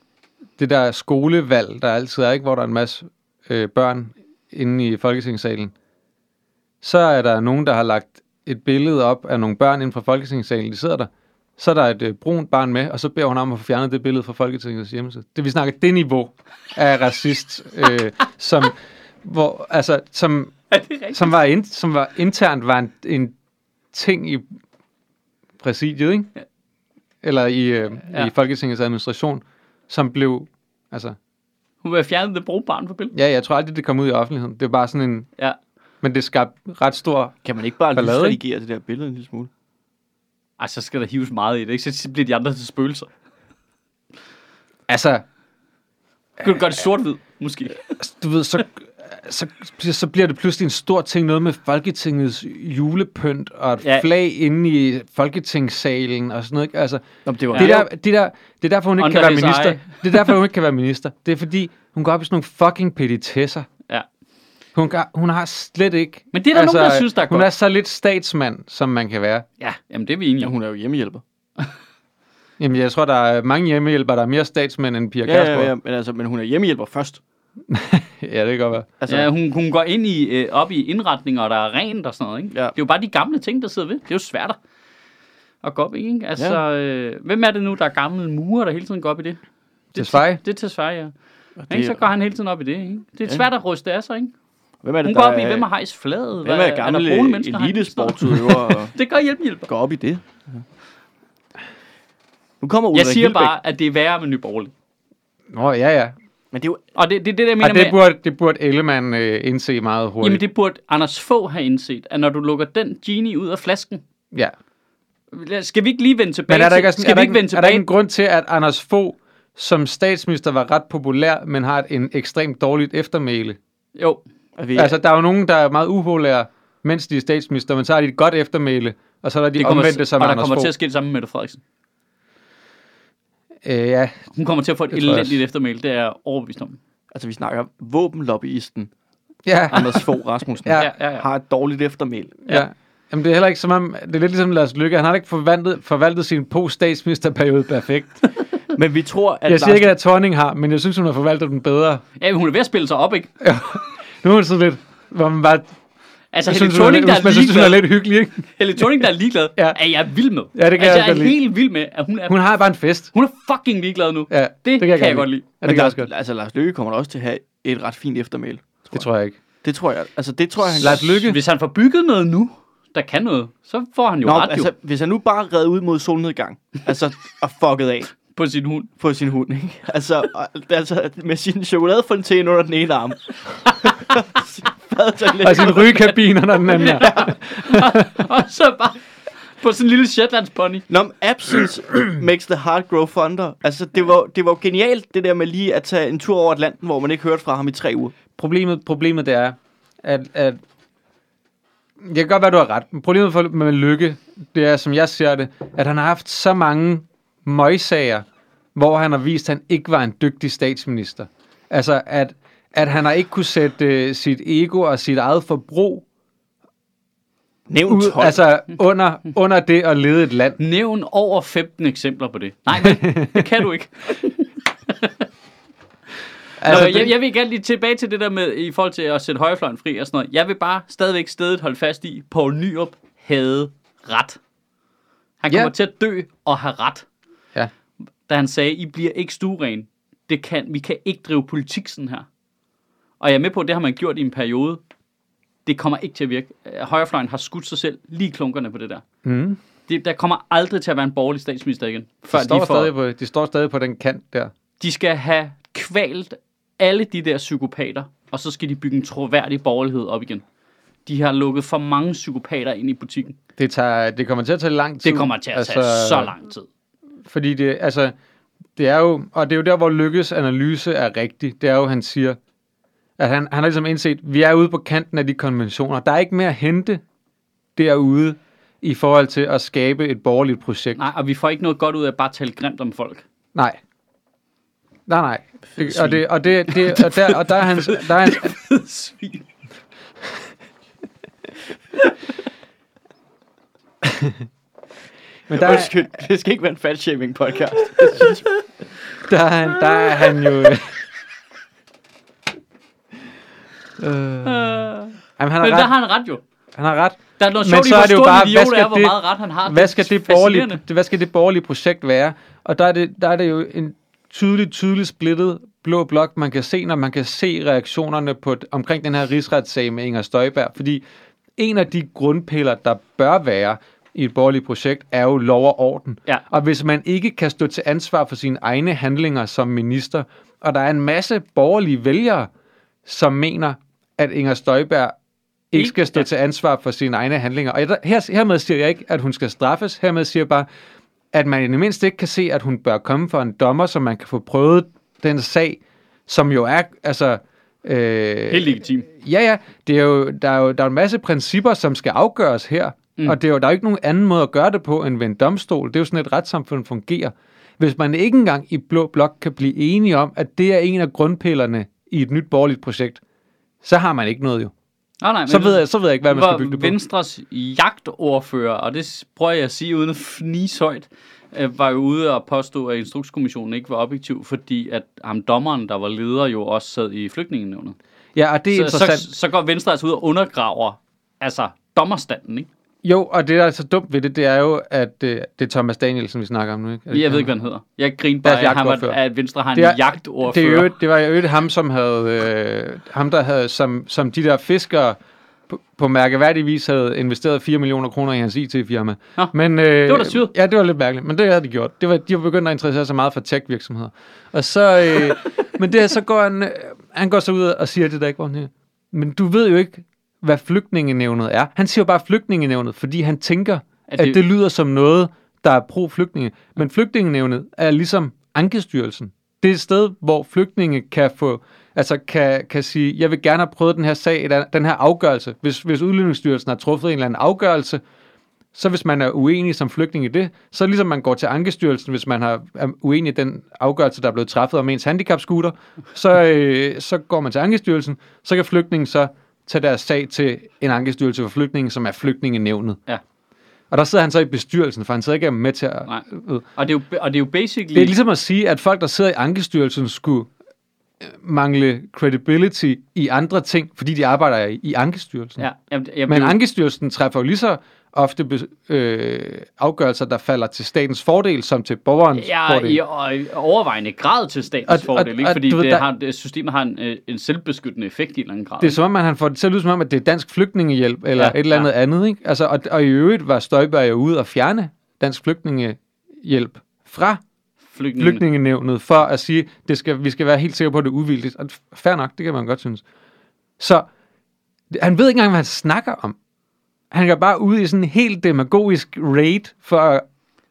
det der skolevalg, der altid er, ikke, hvor der er en masse øh, børn inde i Folketingssalen, så er der nogen, der har lagt et billede op af nogle børn inden fra Folketingssalen, de sidder der. Så er der et øh, brunt barn med, og så beder hun om at få fjernet det billede fra Folketingets hjemmeside. Det vi snakker det niveau af racist, øh, som, hvor, altså, som, som, var in, som var internt var en, en ting i præsidiet, ikke? Ja. Eller i, øh, ja. i Folketingets administration, som blev, altså, Hun vil have fjernet det bruge barn på billedet. ja, jeg tror aldrig, det kom ud i offentligheden. Det var bare sådan en, Ja. men det skabte ret stor, Kan man ikke bare Ballade, lysredigere det der billede en lille smule? Ej, så skal der hives meget i det, ikke? Så bliver de andre til spøgelser. altså, Kan du gøre det sort-hvid, måske? du ved, så, så, så bliver det pludselig en stor ting, noget med Folketingets julepynt og et Ja. flag inde i Folketingssalen og sådan noget. ikke? Altså, Nå, det var det, der, det, der, det er derfor, hun ikke Under kan være minister. eye. Det er derfor, hun ikke kan være minister. Det er fordi, hun går op i sådan nogle fucking petitesser. Ja. Hun, kan, hun har slet ikke... Men det er der nogen, der synes, der er Hun godt. er så lidt statsmand, som man kan være. Ja, jamen det er vi enige Ja, om. hun er jo hjemmehjælper. Jamen, jeg tror, der er mange hjemmehjælpere, der er mere statsmænd end Pia Ja, Kærsgaard. ja, ja, men, altså, men hun er hjemmehjælper først. ja, det kan godt være. Altså, Ja, hun, hun går ind i, øh, op i indretninger, og der er rent og sådan noget, ikke? Ja. Det er jo bare de gamle ting, der sidder ved. Det er jo svært at gå op i, ikke? Altså, ja. øh, hvem er det nu, der er gamle murer, der hele tiden går op i det? Det er Tesfaye? Det er Tesfaye, ja. og Ikke? Så det, går han hele tiden op i det, ikke? Det er Ja. svært at ryste af sig, ikke? hvem er det, Hun der går op i, er- hvem har hejst flaget? Hvem er gamle elitesportsudøvere og Det gør hjælpehjælper. går op i det? Nu kommer Ulrik Jeg siger Wilbæk. bare, at det er værre med Nye Borgerlige. Nå, ja, ja. Men det er jo... Og det, det det, der jeg mener Og det med... burde, det burde Ellemann øh, indse meget hurtigt. Jamen, det burde Anders Fogh have indset, at når du lukker den genie ud af flasken, Ja. skal vi ikke lige vende tilbage Men er der, ikke, til, skal er, vi der ikke vende ikke, er der tilbage ikke en grund til, at Anders Fogh som statsminister var ret populær, men har en ekstremt dårligt eftermæle? Jo, vi. Altså, der er jo nogen, der er meget upopulære, mens de er statsminister, men så har de et godt eftermæle, og så er der de det kommer, omvendte som og der Anders kommer Fogh. til at ske det samme med Mette Frederiksen. Øh, ja, Hun kommer til at få et elendigt også. eftermæle, det er overbevist om. altså, vi snakker våbenlobbyisten ja, Anders Fogh Rasmussen. Ja. Ja, ja, ja. Har et dårligt eftermæl. ja. Jamen, det er heller ikke som om, det er lidt ligesom Lars Lykke, han har ikke forvaltet, forvaltet sin post-statsministerperiode perfekt. Men vi tror, at Jeg siger Lars- ikke, at Thorning har, men jeg synes, hun har forvaltet den bedre. Ja, men hun er ved at spille sig op, ikke? Nu er hun sådan lidt, hvor man bare, Altså, jeg Helle er, Thorning, der lidt, er man synes, hun er ligeglad, lidt hyggelig, ikke? Helle Thorning, der er ligeglad, Ja. er jeg vild med. Ja, det kan altså, jeg jeg godt er lide. helt vild med, at hun er, Hun har bare en fest. hun er fucking ligeglad nu. Ja, Det, kan jeg, godt lide. Ja, Men det kan jeg Lars, også godt. altså, Lars Løkke kommer også til at have et ret fint eftermæl. Det tror jeg ikke. Det tror jeg. Altså, det tror jeg, han Lars Løkke? Hvis han får bygget noget nu, der kan noget, så får han jo Nå, ret altså, jo hvis han nu bare red ud mod solnedgang, altså, og fucket af på sin hund. på sin hund, ikke? Altså, altså med sin chokoladefontæne under den ene arm. badetoilet. Og sin rygekabiner, når den anden er. og så bare på sådan en lille Shetlands pony. Nå, men absence makes the heart grow fonder. Altså, det var, det var genialt, det der med lige at tage en tur over Atlanten, hvor man ikke hørte fra ham i tre uger. Problemet, problemet det er, at, at jeg kan godt være, du har ret. Men problemet for, med Lykke, det er, som jeg ser det, at han har haft så mange møgsager, hvor han har vist, at han ikke var en dygtig statsminister. Altså, at, at han har ikke kunne sætte uh, sit ego og sit eget forbrug Nævn ud, 12. altså under, under det at lede et land. Nævn over 15 eksempler på det. Nej, det, det kan du ikke. Altså, Nå, jeg, jeg vil gerne lige tilbage til det der med, i forhold til at sætte højrefløjen fri og sådan noget. Jeg vil bare stadigvæk stedet holde fast i, Poul Nyrup havde ret. Han Ja. kommer til at dø og have ret. Ja. Da han sagde, I bliver ikke stueren. Det kan, vi kan ikke drive politik sådan her. Og jeg er med på, at det har man gjort i en periode. Det kommer ikke til at virke. Øh, Højrefløjen har skudt sig selv lige klunkerne på det der. mm, Det, der kommer aldrig til at være en borgerlig statsminister igen. Før de, står de, får, stadig på, de står stadig på den kant der. de skal have kvalt alle de der psykopater, og så skal de bygge en troværdig borgerlighed op igen. De har lukket for mange psykopater ind i butikken. Det, tager, det kommer til at tage lang tid. Det kommer til at tage så lang tid. Fordi det, altså, det er jo, og det er jo der, hvor Lykkes analyse er rigtig, det er jo, han siger, at han, han har ligesom indset, vi er ude på kanten af de konventioner. Der er ikke mere at hente derude i forhold til at skabe et borgerligt projekt. Nej, og vi får ikke noget godt ud af at bare tale grimt om folk. Nej. Nej, nej. Det, og, det, og, det, det, og, der, og der er hans, der er hans, Svin. men der, er, Undskyld, det skal ikke være en fat-shaming podcast. der, er, han- der er han jo... Øh, jamen, han, har Men der ret, har han ret jo. han har ret. Der er noget Men sjovt i, så er hvor det jo bare, hvad skal er, hvor det- meget ret han har. Hvad skal, det borgerlige, det, hvad skal det borgerlige projekt være? Og der er det, der er det jo en tydelig, tydelig splittet blå blok, man kan se, når man kan se reaktionerne på, omkring den her rigsretssag med Inger Støjberg. Fordi en af de grundpiller, der bør være i et borgerligt projekt, er jo lov og orden. Ja. Og hvis man ikke kan stå til ansvar for sine egne handlinger som minister, og der er en masse borgerlige vælgere, som mener, at Inger Støjberg ikke skal stå til ansvar for sine egne handlinger. Og her, hermed siger jeg ikke, at hun skal straffes. Hermed siger jeg bare, at man i det mindste ikke kan se, at hun bør komme for en dommer, så man kan få prøvet den sag, som jo er, altså... Øh, Helt legitim. Ja, ja. Det er jo, der, er jo, der er en masse principper, som skal afgøres her. Mm. Og det er jo, der er jo ikke nogen anden måde at gøre det på, end ved en domstol. Det er jo sådan, et retssamfund fungerer. Hvis man ikke engang i Blå Blok kan blive enige om, at det er en af grundpillerne i et nyt borgerligt projekt, så har man ikke noget jo. Nej, nej, men Så ved jeg, så ved jeg ikke, hvad man skal bygge det på. Venstres jagtordfører, og det prøver jeg at sige uden at fnise højt, øh, var jo ude og påstå, at Instrukskommissionen ikke var objektiv, fordi at ham dommeren, der var leder, jo også sad i flygtningenævnet. Ja, og det er Så, interessant. så, så går Venstre altså ud og undergraver altså dommerstanden, ikke? Jo, og det, der er så dumt ved det, det er jo, at øh, det er Thomas Danielsen, vi snakker om nu. Ikke? Det Jeg ved ikke, hvad han hedder. Jeg griner bare, af, ham, at, at Venstre har en Det er- jagtordfører. Det, er jo, det var jo ham, som havde, øh, ham der havde, som, som de der fiskere på, på mærkeværdig vis havde investeret 4 millioner kroner i hans IT-firma. Nå, men, øh, det var da syret. Ja, det var lidt mærkeligt, men det havde de gjort. Det var, de var begyndt at interessere sig meget for tech-virksomheder. Og så, øh, men det, så går han, øh, han går så ud og siger det der ikke, men du ved jo ikke, hvad flygtningenævnet er. Han siger bare flygtningenævnet, fordi han tænker, at det- det, at det lyder som noget, der er pro-flygtninge. Men flygtningenævnet er ligesom Ankestyrelsen. Det er et sted, hvor flygtninge kan få, altså kan, kan sige, jeg vil gerne have prøvet den her sag, eller den her afgørelse. Hvis, hvis Udlændingsstyrelsen har truffet en eller anden afgørelse, så hvis man er uenig som flygtning i det, så ligesom man går til Ankestyrelsen, hvis man har, er uenig i den afgørelse, der er blevet træffet om ens handicapscooter, så, øh, så går man til Ankestyrelsen, så kan flygtningen så tage deres sag til en Ankestyrelse for flygtninge, som er flygtningenævnet. Ja. Og der sidder han så i bestyrelsen, for han sidder ikke med til at... Nej. Øh, Og det, er jo, og det er jo basically... det er ligesom at sige, at folk, der sidder i Ankestyrelsen, skulle øh, mangle credibility i andre ting, fordi de arbejder i, i Ankestyrelsen. Ja, jamen, jamen, Men jo- Ankestyrelsen træffer jo lige så ofte be, øh, afgørelser, der falder til statens fordel, som til borgerens Ja, fordel. og i overvejende grad til statens Og- og- fordel, ikke? og fordi du ved, det der- har, systemet har en, øh, en selvbeskyttende effekt i en eller anden grad. Det er som om, at han får det til at lyde som om, at det er dansk flygtningehjælp, eller Ja, ja, et eller andet ja. ja. andet. Ikke? Altså, og, og i øvrigt var Støjberg jo ude og fjerne dansk flygtningehjælp fra Flygtninge. flygtningenævnet, for at sige, det skal, vi skal være helt sikre på, at det er uvildigt. Og fair nok, det kan man godt synes. Så Han ved ikke engang, hvad han snakker om. Han går bare ud i sådan en helt demagogisk raid for at,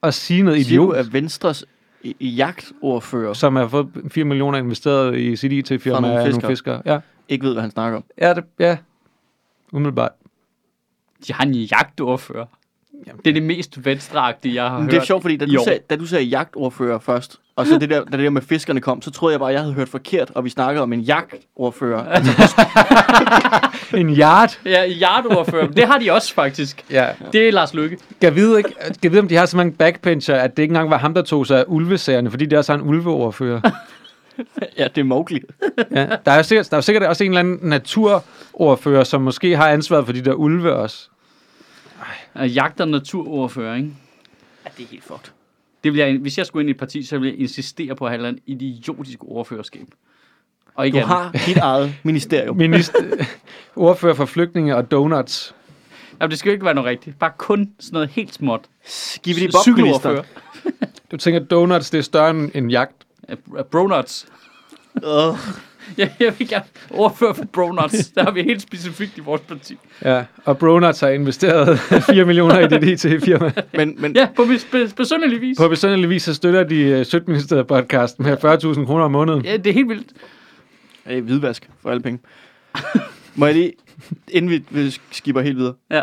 at sige noget Siger du, idiot, at Venstres i- i jagtordfører som har fået 4 millioner investeret i sit IT-firma nogle af nogle fiskere. fiskere. Ja, ikke ved, hvad han snakker om? ja, det, ja. Umiddelbart. De har en jagtordfører. Jamen. Det er det mest venstreagtige, jeg har Men hørt det er sjovt, fordi da du, sagde, da du sagde jagtordfører først, og så det der, da det der med fiskerne kom, så troede jeg bare, at jeg havde hørt forkert, og vi snakkede om en jagtordfører. Altså, En yard. Ja, jagtordfører. det har de også, faktisk. Ja. Det er Lars Lykke. Jeg ved ikke, jeg ved, om de har så mange backbencher, at det ikke engang var ham, der tog sig af ulvesagerne, fordi det også har en ulveoverfører. ja, det er Mowgli. Ja, der er jo sikkert, der er jo sikkert også en eller anden naturoverfører, som måske har ansvaret for de der ulve også. Og jagt- og naturordfører, ikke? Ja, det er helt fucked. Det vil jeg, hvis jeg skulle ind i et parti, så ville jeg insistere på at have andet idiotisk ordførerskab. Og ikke Du andet. har dit eget ministerium. Minister, ordfører for flygtninge og donuts. Jamen, det skal jo ikke være noget rigtigt. Bare kun sådan noget helt småt. Skibidi Bob. Du tænker, donuts det er større end en jagt. Ja, br- Bronuts. Uh, Ja, jeg vil gerne ordføre for Bronuts. Der har vi helt specifikt i vores parti. Ja, og Bronuts har investeret 4 millioner i det IT-firma. men, men Ja, på mis- be- besynderlig vis. På besøndelig vis så støtter de uh, Sødministeriet podcast med 40.000 kroner om måneden. Ja, det er helt vildt. hey, hvidvask for alle penge. Må jeg lige, inden vi, vi skipper helt videre. Ja.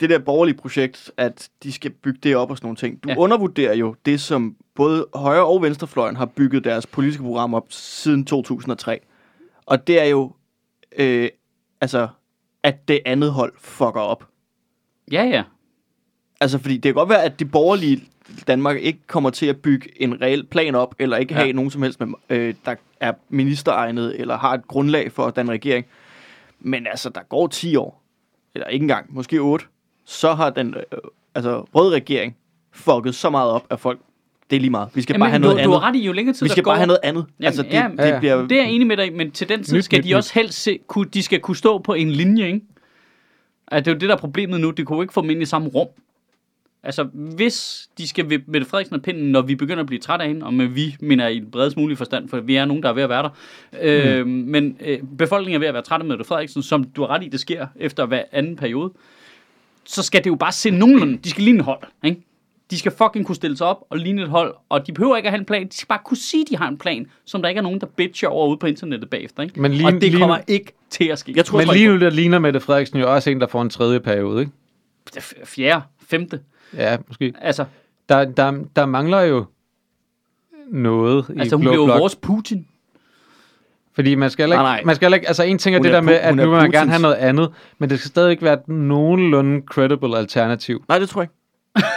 Det der borgerlige projekt, at de skal bygge det op og sådan nogle ting. Du Ja. undervurderer jo det, som både højre- og venstrefløjen har bygget deres politiske program op siden 2003. Og det er jo, øh, altså, at det andet hold fucker op. Ja, ja. Altså, fordi det kan godt være, at det borgerlige Danmark ikke kommer til at bygge en reel plan op, eller ikke Ja. have nogen som helst, med, øh, der er ministeregnet, eller har et grundlag for den regering. Men altså, der går 10 år, eller ikke engang, måske 8, så har den øh, altså, røde regering fucket så meget op, at folk, det er lige meget. Vi skal bare have du, noget du andet. har ret i, jo længere tid Vi der skal går, bare have noget andet. Jamen, altså, det, ja, det, ja, ja. bliver... Det er jeg enig med dig men til den tid Nyt, skal nyt, de nyt. også helst se, kunne, de skal kunne stå på en linje, ikke? Altså, det er jo det, der er problemet nu. De kunne jo ikke få dem ind i samme rum. Altså, hvis de skal ved Mette Frederiksen og pinden, når vi begynder at blive trætte af hende, og med vi mener i den bredest mulige forstand, for vi er nogen, der er ved at være der. Øh, men øh, befolkningen er ved at være træt af Mette Frederiksen, som du har ret i, det sker efter hver anden periode. Så skal det jo bare se nogenlunde, de skal ligne et hold, ikke? De skal fucking kunne stille sig op og ligne et hold, og de behøver ikke at have en plan. De skal bare kunne sige, at de har en plan, som der ikke er nogen, der bitcher over ude på internettet bagefter. Ikke? Men lige- og det lige- kommer ikke til at ske. Jeg tror, Men lige nu der ligner Mette Frederiksen jo også en, der får en tredje periode, ikke? Er fjerde, femte. Ja, måske. Altså, Der, der, der mangler jo noget i altså hun blev jo vores Putin. Fordi man skal heller ikke, Nej, nej. man skal heller ikke altså en ting er Hun det er der med, at nu er vil man gerne have noget andet, men det skal stadig ikke være et nogenlunde credible alternativ. Nej, det tror jeg ikke.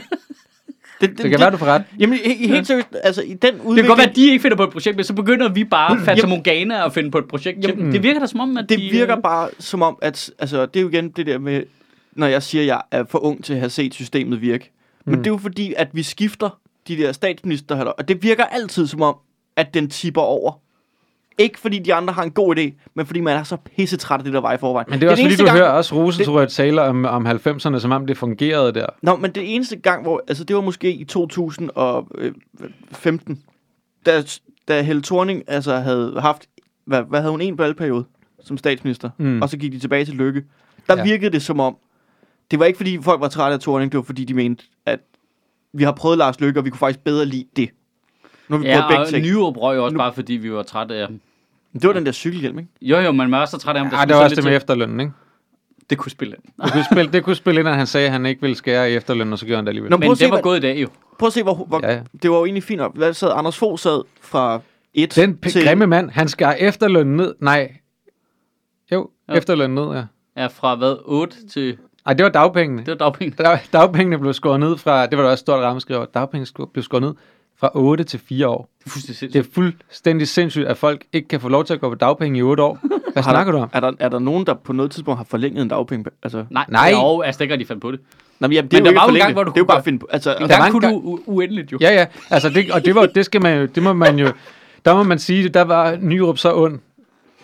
det, Det kan være, du får ret. Jamen, he- helt seriøst, altså i den udvikling... Det kan godt være, at de ikke finder på et projekt, men så begynder vi bare, Fata Morgana, at finde på et projekt. Jamen, Mm. det virker da som om, at det de... øh, virker bare som om, at altså, det er jo igen det der med, når jeg siger, at jeg er for ung til at have set systemet virke. Men Mm. det er jo fordi, at vi skifter de der statsminister, og det virker altid som om, at den tipper over. Ikke fordi de andre har en god idé, men fordi man er så pissetræt af det, der var i forvejen. Men det er også den fordi, eneste du gang, hører også Rosentrø taler om, om 90'erne, som om det fungerede der. Nå, men det eneste gang, hvor... Altså, det var måske i 2015, da, da Helle Thorning altså, havde haft... Hvad, hvad havde hun? En valgperiode som statsminister. Mm. Og så gik de tilbage til Lykke. Der Ja. virkede det som om... Det var ikke, fordi folk var trætte af Thorning. Det var, fordi de mente, at vi har prøvet Lars Lykke, og vi kunne faktisk bedre lide det. Nu har vi prøvet Ja, begge og ting. Nyrup røg også Nu- bare, fordi vi var trætte af ham. Det var den der cykelhjelm, ikke? Jo, jo, men man er også så træt af ham. Ja, det var så også det med efterlønnen, ikke? Det kunne spille ind. Det kunne spille, det kunne spille ind, at han sagde, at han ikke ville skære i efterlønnen, og så gjorde han det alligevel. Nå, Men at se, det var hvad- gået i dag jo. Prøv at se, hvor, hvor Ja, ja. det var jo egentlig fint op. Hvad sad Anders Fogh sad fra et Den p- til... grimme mand, han skar efterlønnen ned. Nej. Jo, Ja. efterlønnen ned, ja. Er fra hvad, 8 til... Ej, det var dagpengene. Det var dagpenge. Dag, dagpengene blev skåret ned fra, det var der også et stort rammeskriv over, dagpengene blev skåret ned fra 8 til 4 år. Det er fuldstændig Det er sindssygt. fuldstændig sindssygt, at folk ikke kan få lov til at gå på dagpenge i 8 år. Hvad Har snakker du om? Er der, er der nogen, der på noget tidspunkt har forlænget en dagpenge? Altså, Nej, Nej. Jo, altså, det kan de fandt på det. Nå, men, jamen, det Men er der jo var jo en gang, hvor du Det er kunne bare finde på. Altså, En Der gang kunne du uendeligt jo. Ja, ja, altså det, og det, var, det skal man jo, det må man jo, der må man sige, der var Nyrup så ond,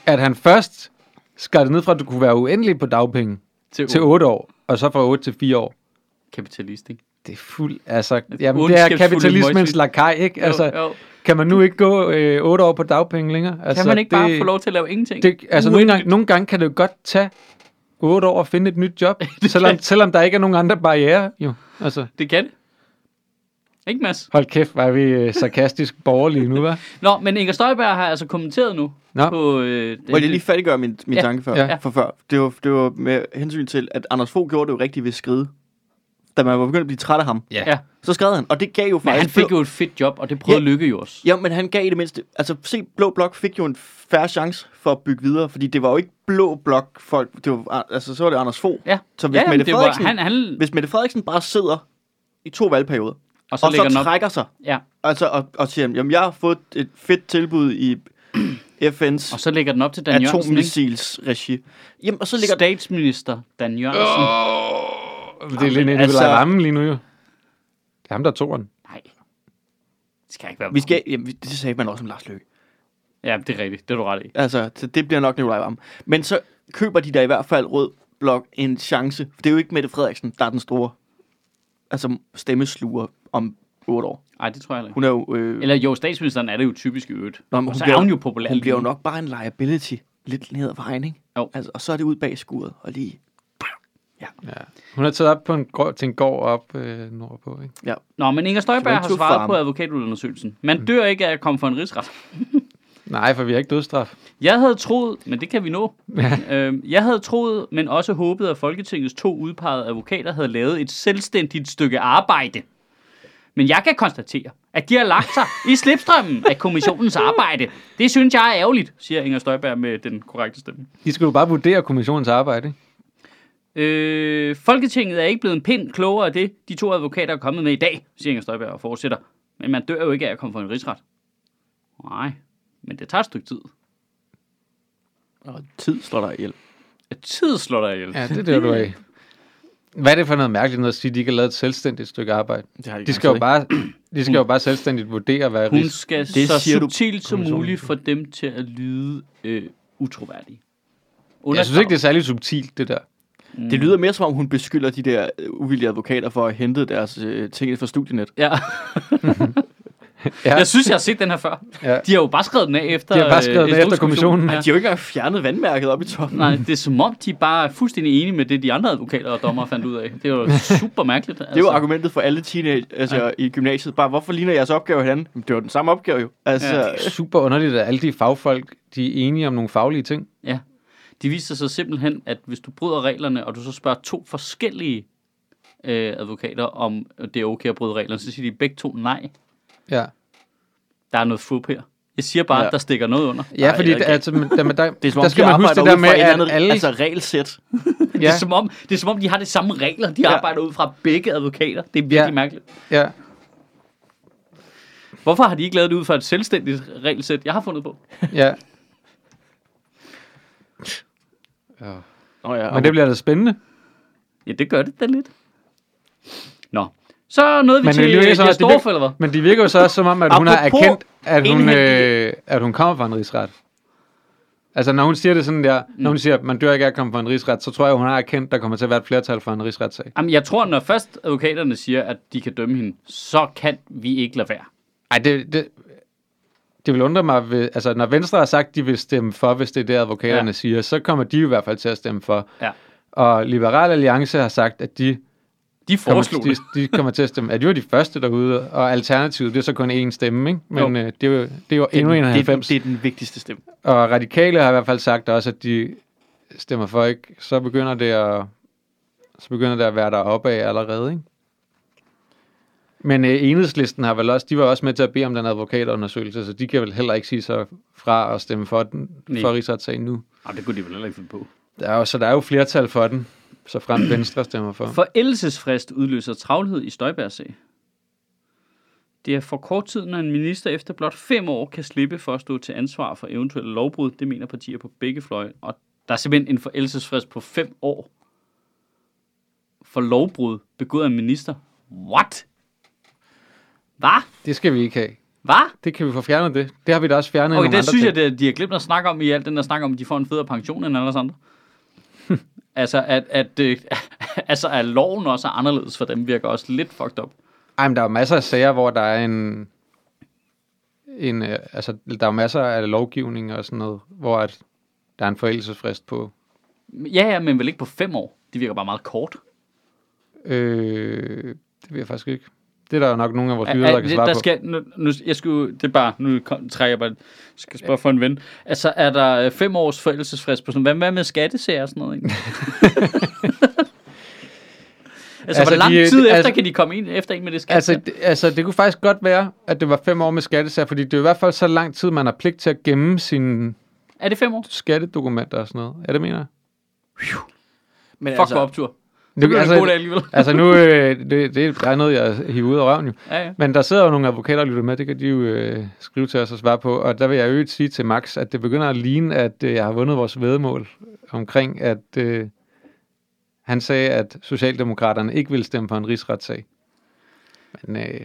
at han først skar det ned fra, at du kunne være uendelig på dagpenge Til, til 8 år, og så fra 8 til 4 år. kapitalist, ikke? Det er fuld, altså, jamen, det er kapitalismens lakaj, ikke? Altså, jo, jo. kan man nu ikke gå øh, 8 år på dagpenge længere? Altså, Kan man ikke bare det, få lov til at lave ingenting? Det, altså, nogle gange, nogle gange kan det jo godt tage 8 år at finde et nyt job, selvom, kan- selvom der ikke er nogen andre barriere. Jo, altså, Det kan det. Ikke, Mads? hold kæft, var vi øh, sarkastisk borgerlige nu, hva'? Nå, men Inger Støjberg har altså kommenteret nu Nå. på... Øh, Må jeg lige færdiggøre min, min Ja. tanke før, Ja. for før? Det var, det var med hensyn til, at Anders Fogh gjorde det jo rigtigt ved skride. Da man var begyndt at blive træt af ham, Ja. så skrev han. Og det gav jo Men faktisk... han fik blå- jo et fedt job, og det prøvede Ja. Lykke jo også. Ja, men han gav i det mindste... Altså, se, Blå Blok fik jo en færre chance for at bygge videre, fordi det var jo ikke Blå Blok folk, det var, altså, så var det Anders Fogh. Ja. Så hvis, ja, Mette det var, Frederiksen, han, han, hvis Mette Frederiksen bare sidder i to valgperioder, og så og så den op. trækker sig, Ja, altså, og, og siger, jamen, jeg har fået et fedt tilbud i FN's og så lægger den op til Dan Jørgensen, ikke? atommissils-regi. Jamen, og så ligger Statsminister Dan Jørgensen. Det er lidt men altså, rammen lige nu, jo. Det er ham, der tog den. Nej. Det skal ikke være Vi skal, jamen, det sagde man også om Lars Løkke. Ja, det er rigtigt. Det er du ret i. Altså, så det bliver nok Nikolaj Vammen. Men så køber de da i hvert fald rød blok en chance. For det er jo ikke Mette Frederiksen, der er den store altså, stemmesluger om otte år. Nej, det tror jeg ikke. Hun er jo... Øh, Eller jo, statsministeren er det jo typisk i øvrigt. Nå, men og hun så bliver- er hun jo populær. hun bliver jo nok bare en liability. Lidt ned ad vejen, ikke? Jo. Altså, og så er det ud bag skuret og lige... Ja. Hun er taget op på en gård, til en gård op øh, nordpå, ikke? Ja. Nå, men Inger Støjberg har svaret farm. på advokatundersøgelsen. Man dør ikke af at komme for en rigsret. Nej, for vi har ikke dødsstraf. Jeg havde troet, men det kan vi nå. øhm, jeg havde troet, men også håbet, at Folketingets to udpegede advokater havde lavet et selvstændigt stykke arbejde. Men jeg kan konstatere, at de har lagt sig i slipstrømmen af kommissionens arbejde. Det synes jeg er ærgerligt, siger Inger Støjberg med den korrekte stemme. De skal jo bare vurdere kommissionens arbejde, ikke? Øh, Folketinget er ikke blevet en pind klogere af det, de to advokater er kommet med i dag, siger Inger Støjberg og fortsætter. Men man dør jo ikke af at komme for en rigsret. Nej, men det tager et stykke tid. Og tid slår dig ihjel. At tid slår dig ihjel. Ja, det er det, du er i. Hvad er det for noget mærkeligt noget at sige, at de ikke har lavet et selvstændigt stykke arbejde? Det har De skal jo bare, de skal jo bare selvstændigt vurdere, hvad Hun skal Det så siger du, subtilt som muligt få dem til at lyde øh, utroværdige. Jeg synes ikke, det er særlig subtilt, det der. Det lyder mere som om, hun beskylder de der øh, uvillige advokater for at have hentet deres øh, ting fra studienet. Ja. Ja. Jeg synes, jeg har set den her før. Ja. De har jo bare skrevet den af efter... De har bare skrevet øh, den efter kommissionen. Ja. De har jo ikke engang fjernet vandmærket op i toppen. Nej, det er som om, de bare er fuldstændig enige med det, de andre advokater og dommer fandt ud af. Det er jo super mærkeligt. Altså. Det er jo argumentet for alle teenage altså, Ja. i gymnasiet. Bare, hvorfor ligner jeres opgave hinanden? Jamen, Det var den samme opgave jo. Altså, ja. Det er super underligt, at alle de fagfolk, de er enige om nogle faglige ting. Ja. De viser sig simpelthen, at hvis du bryder reglerne, og du så spørger to forskellige øh, advokater, om det er okay at bryde reglerne, så siger de begge to nej. Ja, Der er noget fup her. Jeg siger bare, ja. Ja. at der stikker noget under. ja fordi der, altså, der, men der, det er som om, der skal de man huske det der med, at andet, alle... Altså regelsæt. Det, er som om, det er som om, de har det samme regler, de ja. Ja. arbejder ud fra begge advokater. Det er virkelig Ja. ja. mærkeligt. ja. Hvorfor har de ikke lavet det ud fra et selvstændigt regelsæt, jeg har fundet på? Ja. Ja. Nå ja, Men det bliver da spændende. Ja, det gør det da lidt. Nå. Så nåede vi Men til det så de virker- eller hvad? Men det virker jo så også som om, at hun har erkendt, at hun, øh, at hun kommer fra en rigsret. Altså, når hun siger det sådan der, når hun siger, at man dør ikke af at komme fra en rigsret, så tror jeg, hun har erkendt, at der kommer til at være et flertal for en rigsretssag. Jamen, jeg tror, når først advokaterne siger, at de kan dømme hende, så kan vi ikke lade være. Ej, det, det, det vil undre mig, ved, altså når Venstre har sagt, at de vil stemme for, hvis det er det, advokaterne Ja. siger, så kommer de i hvert fald til at stemme for. Ja. Og Liberal Alliance har sagt, at de De kommer, foreslog de, det. de kommer til at stemme. At de var de første derude, og Alternativet, det er så kun én stemme, ikke? Men Jo. øh, det, er jo, det er jo det, endnu er en den- af det, er den- 90. det er den vigtigste stemme. Og radikale har i hvert fald sagt også, at de stemmer for ikke. Så begynder det at, så begynder det at være der oppe af allerede, ikke? Men øh, enhedslisten har vel også, de var også med til at bede om den advokatundersøgelse, så de kan vel heller ikke sige sig fra at stemme for den, Nej. for rigsretssagen nu. Jamen, det kunne de vel heller ikke finde på. Der er jo, så der er jo flertal for den, så frem Venstre stemmer for. Forældelsesfrist udløser travlhed i Støjbergs sag. Det er for kort tid, når en minister efter blot fem år kan slippe for at stå til ansvar for eventuelle lovbrud. Det mener partier på begge fløje. Og der er simpelthen en forældelsesfrist på fem år for lovbrud begået af en minister. What? Hvad? Det skal vi ikke have. Hvad? Det kan vi få fjernet det. Det har vi da også fjernet i Okay, nogle det andre synes jeg, ting. det, de har glemt at snakke om i alt den der snak om, at de får en federe pension end alle andre. altså, at, at, øh, altså, at loven også er anderledes for dem, virker også lidt fucked up. Ej, men der er masser af sager, hvor der er en, en, øh, altså, der er masser af lovgivning og sådan noget, hvor at der er en forældelsesfrist på. Ja, ja, men vel ikke på fem år. Det virker bare meget kort. Øh, det ved jeg faktisk ikke. Det er der nok nogle af vores Er- lyttere, er- der kan svare der på. skal, nu, nu, jeg skulle, det er bare, nu kom, trækker jeg bare, skal spørge for en ven. Altså, er der øh, fem års forældelsesfrist på sådan hvad, hvad med skattesager og sådan noget, ikke? altså, Altså, hvor lang de, tid efter altså- kan de komme ind efter en med det skat? Altså, det, altså, det kunne faktisk godt være, at det var fem år med skattesager, fordi det er i hvert fald så lang tid, man har pligt til at gemme sine er det fem år? skattedokumenter og sådan noget. Er det, mener jeg? Men Fuck altså, på optur. Det Det, altså, en god dag alligevel. altså nu, øh, det, det er noget, jeg hiver ud af røven jo. Ja, ja. Men der sidder jo nogle advokater og lytter med, det kan de jo øh, skrive til os og svare på. Og der vil jeg øvrigt sige til Max, at det begynder at ligne, at øh, jeg har vundet vores vedmål omkring, at øh, han sagde, at Socialdemokraterne ikke vil stemme for en rigsretssag. Men øh,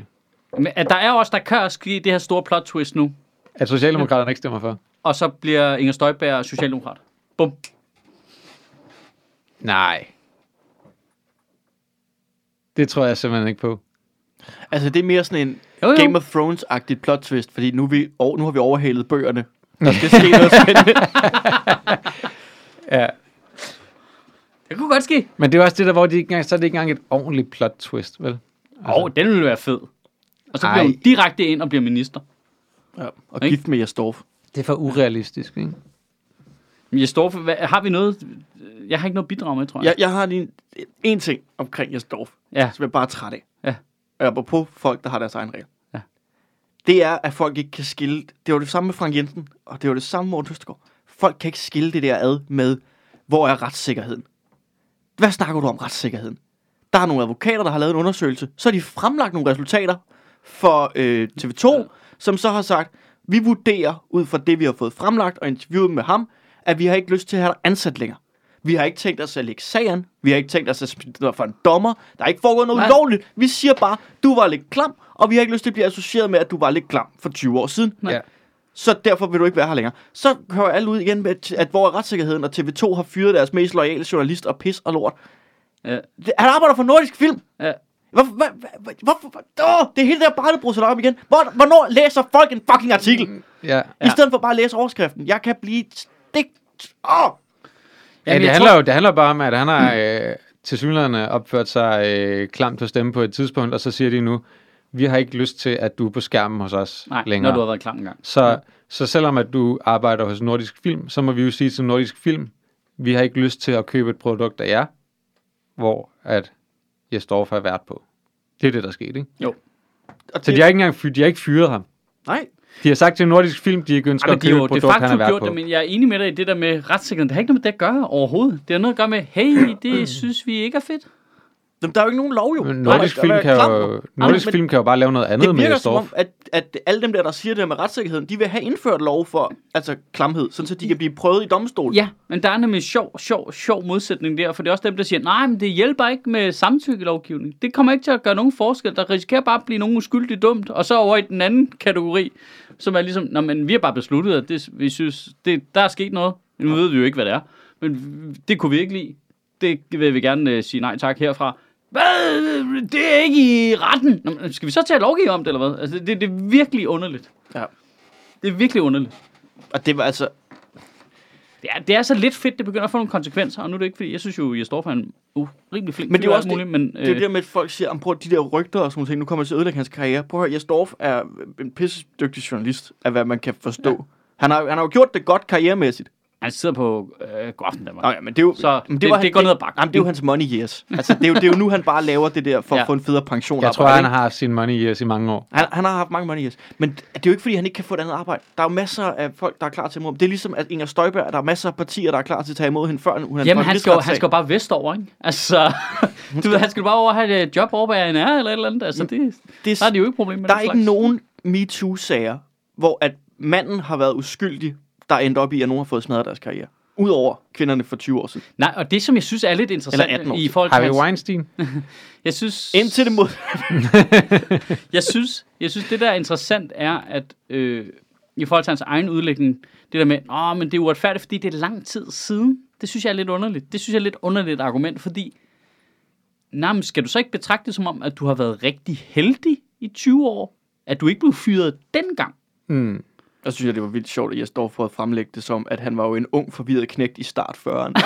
Men at der er også, der kan også ske det her store plot twist nu. at Socialdemokraterne ikke stemmer for? Og så bliver Inger Støjberg socialdemokrat. Bum. Nej. Det tror jeg simpelthen ikke på. Altså, det er mere sådan en Jo, jo. Game of Thrones-agtigt plot twist, fordi nu, vi, og, nu har vi overhalet bøgerne. Der skal ske noget spændende. Ja. Det kunne godt ske. Men det er også det der, hvor de ikke engang, så er det ikke engang et ordentligt plot twist, vel? Åh, oh, den ville være fed. Og så bliver Ej. hun direkte ind og bliver minister. ja, og Ikke? gift med Jastorf. Det er for urealistisk, ikke? Men hvad, har vi noget? Jeg har ikke noget bidrag med, tror jeg. Jeg, jeg har lige en, en ting omkring Jastorf, Ja. som jeg er bare træt af. Ja. Og på folk, der har deres egen regler. Ja. Det er, at folk ikke kan skille... Det var det samme med Frank Jensen, og det var det samme med Morten Østergaard. Folk kan ikke skille det der ad med, hvor er retssikkerheden? Hvad snakker du om retssikkerheden? Der er nogle advokater, der har lavet en undersøgelse. Så har de fremlagt nogle resultater for øh, TV2, som så har sagt, vi vurderer ud fra det, vi har fået fremlagt og interviewet med ham, at vi har ikke lyst til at have dig ansat længere. Vi har ikke tænkt os at lægge sagen. Vi har ikke tænkt os at spille for en dommer. Der er ikke foregået noget Nej. ulovligt. Vi siger bare, du var lidt klam, og vi har ikke lyst til at blive associeret med, at du var lidt klam for 20 år siden. Nej. Ja. Så derfor vil du ikke være her længere. Så hører alle ud igen med, at hvor er retssikkerheden, og TV2 har fyret deres mest loyale journalist og pis og lort. Ja. Han arbejder for Nordisk Film. Ja. Hvorfor, hvad, hvad, hvorfor, hvor, åh, det er hele det der bare brusser op igen. Hvor, hvornår læser folk en fucking artikel? Ja. Ja. I stedet for bare at læse overskriften. Jeg kan blive stik... Åh! Jamen, det, jeg handler tror- jo, det handler bare om, at han har øh, til synligheden opført sig øh, klamt til stemme på et tidspunkt, og så siger de nu, vi har ikke lyst til, at du er på skærmen hos os Nej, længere. når du har været klam en gang. Så, så selvom at du arbejder hos Nordisk Film, så må vi jo sige til Nordisk Film, vi har ikke lyst til at købe et produkt af jer, hvor at jeg står for at vært på. Det er det, der skete, ikke? Og Så det, de har ikke engang fy- de har ikke fyret ham. Nej, De har sagt til Nordisk Film, de ikke ønsker Ej, men at de købe jo et de produkt, han har gjort på. det, men jeg er enig med dig i det der med retssikkerheden. Det har ikke noget med det at gøre overhovedet. Det har noget at gøre med, hey, det synes vi ikke er fedt. Jamen, der er jo ikke nogen lov, jo. Nordisk Film er kan jo, Nordisk men- Film kan jo bare lave noget andet Det med virker som om, at, at alle dem der, der siger det der med retssikkerheden, de vil have indført lov for altså klamhed, sådan så de kan blive prøvet i domstol. Ja, men der er nemlig sjov, sjov, sjov modsætning der, for det er også dem, der siger, nej, men det hjælper ikke med samtykkelovgivning. Det kommer ikke til at gøre nogen forskel. Der risikerer bare at blive nogen uskyldigt dumt. Og så over i den anden kategori, som er ligesom, Nå, men vi har bare besluttet, at det, vi synes, det, der er sket noget. Nu ved vi jo ikke, hvad det er. Men det kunne vi ikke lide. Det vil vi gerne uh, sige nej tak herfra. Hvad? Det er ikke i retten. Nå, men skal vi så tage lovgive om det, eller hvad? Altså, det, det er virkelig underligt. Ja. Det er virkelig underligt. Og det var altså... Det er, det er så lidt fedt, det begynder at få nogle konsekvenser, og nu er det ikke, fordi jeg synes jo, at Jesdorf er en uh, rimelig flink Men det er jo og også muligt, men, Det er øh, det der med, at folk siger, at de der rygter og sådan nogle ting, nu kommer jeg til at ødelægge hans karriere. Prøv at høre, Jes Dorf er en pisse dygtig journalist, af hvad man kan forstå. Ja. Han, har, han har jo gjort det godt karrieremæssigt. Han sidder på øh, Godaften Danmark. Nå ja, men det er jo... Så men det- var det han- går ned ad bakke. Jamen, det er jo hans money years. Altså, det er jo, det er jo nu, han bare laver det der for Ja. at få en federe pension. Jeg tror, han har haft sin money years i mange år. Han, han har haft mange money years. Men det er jo ikke, fordi han ikke kan få et andet arbejde. Der er jo masser af folk, der er klar til at imod ham. Det er ligesom, at Inger Støjberg, der er masser af partier, der er klar til at tage imod hende, før hun er Jamen, han skal, jo, han skal bare vestover, ikke? Altså, du ved, han skal jo bare over have et job over på ANR eller et eller andet. Altså, det, det, der er det jo ikke problem med Der er ikke nogen MeToo-sager, hvor at manden har været uskyldig, der er endt op i, at nogen har fået smadret deres karriere. Udover kvinderne for 20 år siden. Nej, og det, som jeg synes er lidt Eller 18 interessant år i forhold til Harvey hans, Weinstein? jeg synes, Indtil det mod... jeg synes, jeg synes, det der er interessant er, at øh, i forhold til hans egen udlægning, det der med, åh, men det er uretfærdigt, fordi det er lang tid siden. Det synes jeg er lidt underligt. Det synes jeg er lidt underligt argument, fordi, nej, men skal du så ikke betragte det som om, at du har været rigtig heldig i 20 år? At du ikke blev fyret dengang? Mm. Der synes jeg, det var vildt sjovt, at jeg står for at fremlægge det som, at han var jo en ung, forvirret knægt i start 40'erne.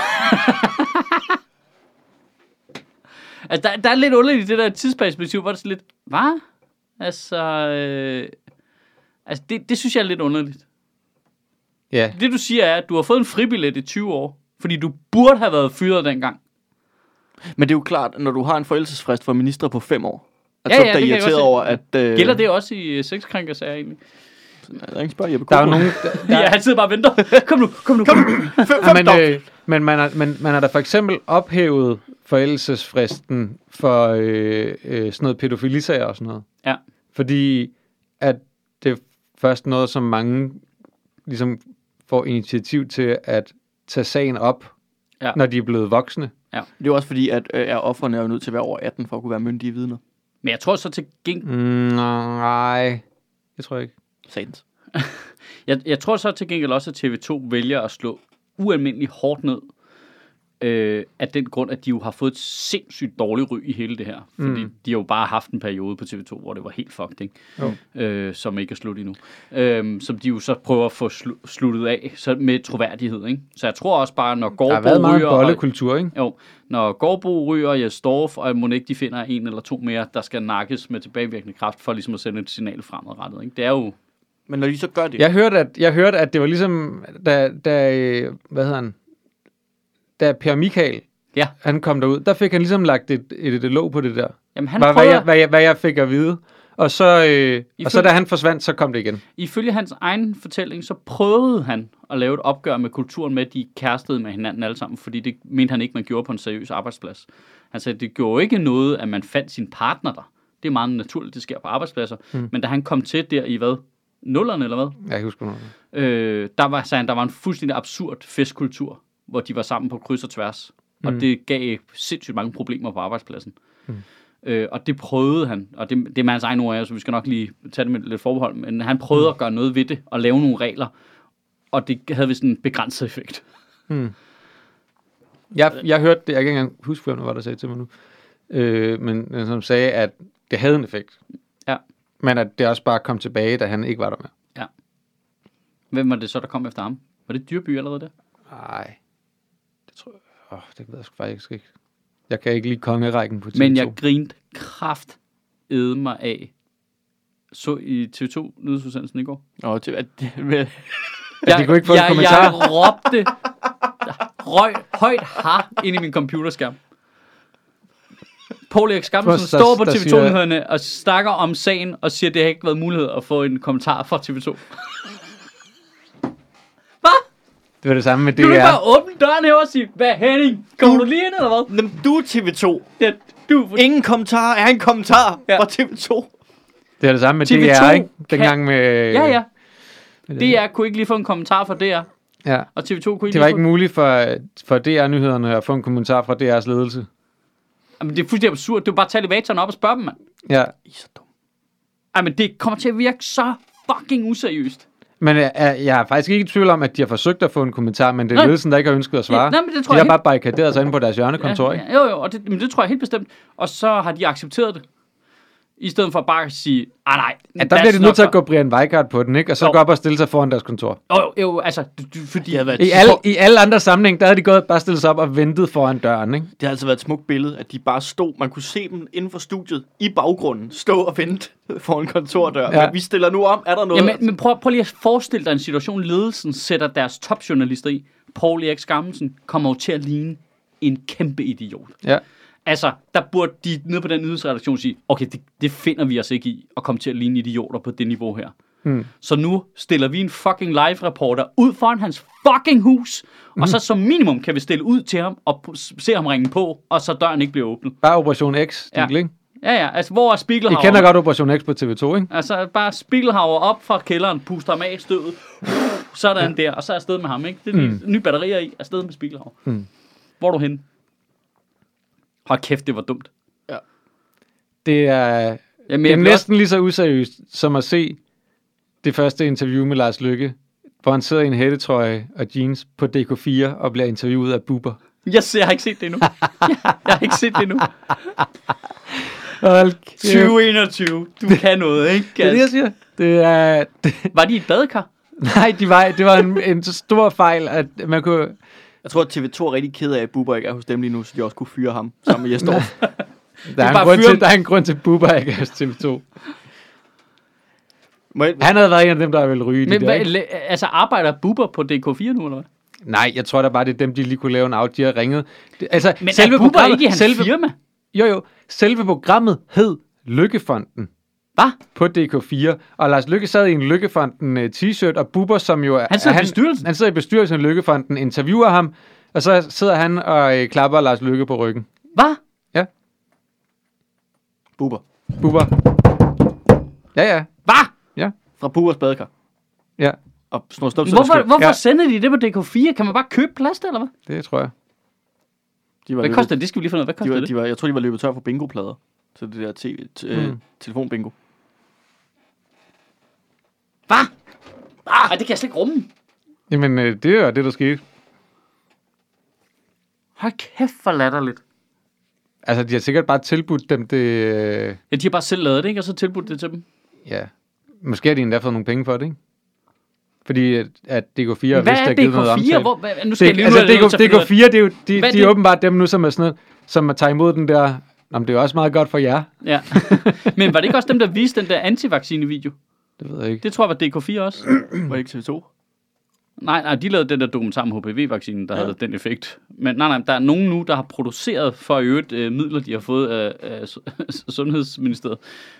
Altså, der, der er lidt underligt i det der tidsperspektiv, hvor det er sådan lidt, hvad? Altså, øh, altså det, det synes jeg er lidt underligt. Ja, Det du siger er, at du har fået en fribillet i 20 år, fordi du burde have været fyret dengang. Men det er jo klart, når du har en forældelsesfrist for ministre på fem år, at Ja, så ja, er jeg irriteret over, at... Øh, Gælder det også i øh, sexkrænkersager egentlig? Jeg ikke spørge Jeppe der er jo Kofod. nogen... Der, Ja, han sidder bare og venter. Kom nu, kom nu, kom nu. Fem, Ja, fem men, øh, men man har, man, man har da for eksempel ophævet forældelsesfristen for øh, øh, sådan noget pædofilisager og sådan noget. Ja. Fordi at det er først noget, som mange ligesom får initiativ til at tage sagen op, Ja. når de er blevet voksne. Det er også fordi, at øh, er offerne er jo nødt til at være over 18 for at kunne være myndige vidner. Men jeg tror så til gengæld, Mm, nej, det tror jeg ikke. Satans. jeg, jeg tror så til gengæld også, at TV2 vælger at slå ualmindeligt hårdt ned øh, af den grund, at de jo har fået et sindssygt dårligt ry i hele det her. Fordi Mm. de har jo bare haft en periode på TV2, hvor det var helt fucked, ikke? Jo. Øh, som ikke er slut endnu. Øh, som de jo så prøver at få slu- sluttet af så med troværdighed, ikke? Så jeg tror også bare, når Der har været Gårdbo meget ryger... og- bollekultur, ikke? Jo, når Gårdbo ryger, Jesdorf og Monique, de finder en eller to mere, der skal nakkes med tilbagevirkende kraft, for ligesom at sende et signal fremadrettet. Ikke? Det er jo... Men når de så gør det, Jeg hørte, at, jeg hørte, at det var ligesom, da, da hvad hedder han, da Per Michael, Ja. han kom derud, der fik han ligesom lagt et, et, et, et låg på det der. Jamen, han Hvad, hvad, prøver, jeg, hvad, jeg, hvad jeg fik at vide. Og så, øh, og så Ifølge- da han forsvandt, så kom det igen. ifølge hans egen fortælling, så prøvede han at lave et opgør med kulturen med, at de kærestede med hinanden alle sammen, fordi det mente han ikke, man gjorde på en seriøs arbejdsplads. Han sagde, det gjorde ikke noget, at man fandt sin partner der. Det er meget naturligt, det sker på arbejdspladser. Mm. Men da han kom til der i hvad? Nullerne eller hvad? Jeg kan ikke huske, noget. Øh, der var, sagde han, der var en fuldstændig absurd festkultur, hvor de var sammen på kryds og tværs. Og det gav sindssygt mange problemer på arbejdspladsen. Mm. Øh, og det prøvede han, og det, det er med hans egen ord, så vi skal nok lige tage det med lidt forbehold, men han prøvede mm. at gøre noget ved det, og lave nogle regler, og det havde vist en begrænset effekt. Jeg, jeg hørte det, jeg kan ikke engang huske, hvem det var, der sagde til mig nu. Øh, men, men som sagde, at det havde en effekt. Ja. Men at det også bare kom tilbage, da han ikke var der med. Hvem var det så, der kom efter ham? Var det Dyrby allerede der? Nej, det tror jeg... Åh, det ved jeg sgu faktisk ikke. Jeg kan ikke lide kongerækken på TV2. Men jeg grinte kraft mig af, så i TV2 nyhedsudsendelsen i går. Nå, det, at, det, med, Ja, de kunne ikke få en jeg, kommentar. Jeg råbte røg, højt har ind i min computerskærm. Paul Erik Skammelsen står på der TV2 siger- nyhederne og snakker om sagen og siger, at det har ikke været mulighed at få en kommentar fra TV2. Hvad? Det var det samme med Du kan bare åbne døren her og sige, hvad Henning, kommer du lige ind eller hvad? Jamen, du er TV2. Ja, du, Ingen kommentar er en kommentar Ja. fra TV2. Det er det samme med TV2 DR, ikke? kan- Dengang med... ja, ja. DR kunne ikke lige få en kommentar fra DR, ja. og TV2 kunne ikke Det var få... ikke muligt for, for DR-nyhederne at få en kommentar fra DR's ledelse. Jamen, det er fuldstændig absurd. Jo bare tage elevatoren op og spørge dem, mand. Ja, I er så dum. Ej, men det kommer til at virke så fucking useriøst. men jeg, jeg, jeg er faktisk ikke i tvivl om, at de har forsøgt at få en kommentar, men det er Nej. ledelsen, der ikke har ønsket at svare. Ja, nej, men det tror de jeg har helt- bare barrikaderet sig inde på deres hjørnekontor, ikke? Ja, jo, jo, og det, men det tror jeg helt bestemt. Og så har de accepteret det. I stedet for bare at sige, ah nej. Ja, der bliver de nødt til at for-" gå Brian Weikart på den, ikke? Og så Jo. gå op og stille sig foran deres kontor. Jo, jo, jo, altså, du, du, fordi... Det har været I alle, I alle andre sammenhæng, der havde de gået bare stillet sig op og ventet foran døren, ikke? Det har altså været et smukt billede, at de bare stod, man kunne se dem inden for studiet, i baggrunden, stå og vente foran kontordør. Ja. Ja. Men vi stiller nu om, er der noget? Jamen, men prøv, prøv lige at forestille dig en situation, ledelsen sætter deres topjournalister i. Paul Erik Skammelsen kommer jo til at ligne en kæmpe idiot. Ja. Altså, der burde de nede på den nyhedsredaktion sige, okay, det, det finder vi os ikke i, at komme til at ligne idioter på det niveau her. Mm. Så nu stiller vi en fucking live-reporter ud foran hans fucking hus, mm. og så som minimum kan vi stille ud til ham og se ham ringe på, og så døren ikke bliver åbnet. Bare Operation X, Ja. ikke? Ja, ja, altså hvor er I Spiegelhauer? kender godt Operation X på TV2, ikke? Altså bare Spiegelhauer op fra kælderen, puster ham af støvet, sådan der, og så er afsted med ham, ikke? Det er mm. nye batterier i, afsted med Spiegelhauer. Mm. Hvor er du henne? Hold kæft, det var dumt. Det er, Jamen, det er jeg næsten lige så useriøst som at se det første interview med Lars Lykke, hvor han sidder i en hættetrøje og jeans på DK4 og bliver interviewet af Bubber. Yes, jeg har ikke set det endnu. jeg har ikke set det endnu. Hold kæft. 2021. Du kan noget, ikke? Det er det, jeg siger. Det er... Det, Var de i et badekar? nej, de var, det var en, en stor fejl, at man kunne... Jeg tror, at TV2 er rigtig ked af, at Bubber ikke er hos dem lige nu, så de også kunne fyre ham sammen med Jesdorf. Der er, en grund fyre til, der er en grund til, at Bubber ikke er hos TV2. Må jeg, Han havde været en af dem, der ville ryge Men, det der, hvad, ikke? altså, arbejder Bubber på DK4 nu, eller hvad? Nej, jeg tror da bare, det er dem, de lige kunne lave en out. De har ringet. Det, altså, Men selve er Bubber ikke i hans selve, firma? Jo, jo. Selve programmet hed Lykkefonden Hvad? på DK4, og Lars Lykke sad i en Lykkefonden uh, t-shirt, og Bubber, som jo er... Han sidder i er bestyrelsen? Han sidder i bestyrelsen af Lykkefonden, interviewer ham, og så sidder han og uh, klapper Lars Lykke på ryggen. Hvad? Bubber. Bubber. Ja, ja. Hvad? Ja, Fra Bubbers badekar. ja. Og snor stop Hvorfor, hvorfor Ja. ja. sender de det på DK4? Kan man bare købe plads der, eller hvad? Det tror jeg. de var Hvad løbet- koster det? Det skal vi lige finde ud af. Hvad de koster var, det? de var, Jeg tror, de var løbet tør for bingo-plader. Så det der TV, t- øh, Mm. telefonbingo. Hvad? Ah, det kan jeg slet ikke rumme. Jamen, øh, det er jo det, der skete. Hold kæft for latterligt. Altså, de har sikkert bare tilbudt dem det... Øh, Ja, de har bare selv lavet det, ikke? Og så tilbudt det til dem. ja. Måske har de endda fået nogle penge for det, ikke? Fordi at, at DK4 Hvad vist er har givet noget DK4? omtale. Hvor, hvad, nu skal jeg Det, lige altså, er ud af- DK, DK4, det er jo, de, Hvad er de er det? åbenbart dem nu, som er sådan noget, som tager imod den der... Nå, men det er jo også meget godt for jer. Ja. Men var det ikke også dem, der viste den der antivaccine-video? Det ved jeg ikke. Det tror jeg var DK4 også. Var det ikke TV2? Nej, nej, de lavede den der dokumentar om HPV-vaccinen, der ja. havde den effekt. Men nej, nej, der er nogen nu, der har produceret for i øvrigt øh, midler, de har fået af, af Sundhedsministeriet,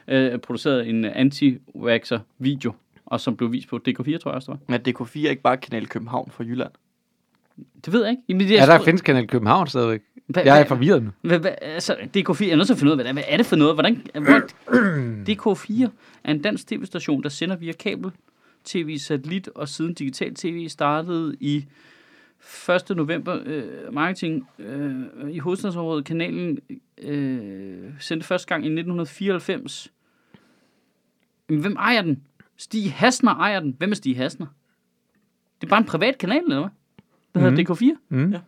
øh, produceret en anti-vaxxer-video, og som blev vist på DK4, tror jeg også, det var. Men DK4 er ikke bare Kanal København fra Jylland. Det ved jeg ikke. Jamen, det Ja, der findes Kanal København stadigvæk. Hvad, Jeg er forvirret nu. Hvad, hvad, altså, DK4, jeg er nødt til at finde ud af, hvad, hvad er det for noget? Hvordan, hvor, DK4 er en dansk tv-station, der sender via kabel, tv, satellit og siden digital tv startede i 1. november øh, marketing øh, i hovedstadsområdet. Kanalen øh, sendte første gang i 1994. Men hvem ejer den? Stig Hasner ejer den. Hvem er Stig Hasner? Det er bare en privat kanal, eller hvad? Der hedder DK4. Mm. Ja.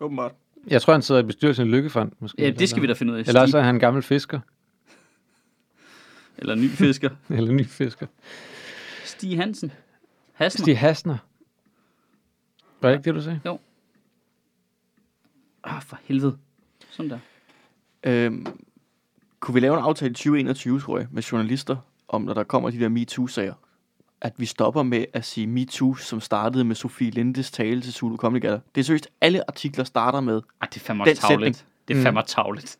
Åbenbart. Jeg tror, han sidder i bestyrelsen i Lykkefond. Måske, Ja, det skal vi da finde ud af. Eller også Stig, er han en gammel fisker. eller ny fisker. Eller ny fisker. Stig Hansen. Hasner. Stig Hasner. Var det ikke det, du sagde? Ah, for helvede. Sådan der. Øhm, kunne vi lave en aftale i 2021, tror jeg, med journalister, om når der kommer de der MeToo-sager? At vi stopper med at sige MeToo, som startede med Sofie Lindes tale til Zulu Comedy Gala. Det er seriøst, alle artikler starter med. Ej, det er fandme Den tavligt. Det er Mm. fandme tavligt.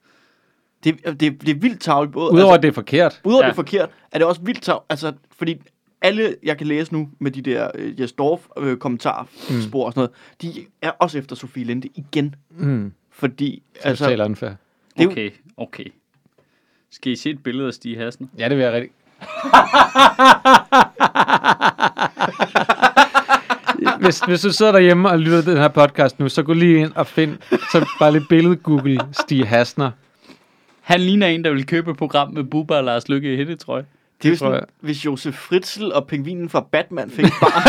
Det, det, det er vildt tavligt. Både, Udover altså, at det er forkert. udover Ja. det er forkert, er det også vildt tavligt. Altså, fordi alle, jeg kan læse nu med de der uh, Jes Dorf uh, kommentarspor og sådan noget, de er også efter Sofie Linde igen. Mm. Fordi, Altså, altså, Totalt unfair. Det er Okay, okay. Skal I se et billede af Stig Hasner? Ja, det vil jeg rigtig... hvis, hvis du sidder derhjemme og lytter til den her podcast nu, så gå lige ind og find, så bare lige billede Google Stig Hasner. Han ligner en, der vil købe et program med Bubba og Lars Lykke i hætte, tror jeg. det er jo sådan, jeg. hvis Josef Fritzl og pingvinen fra Batman fik bare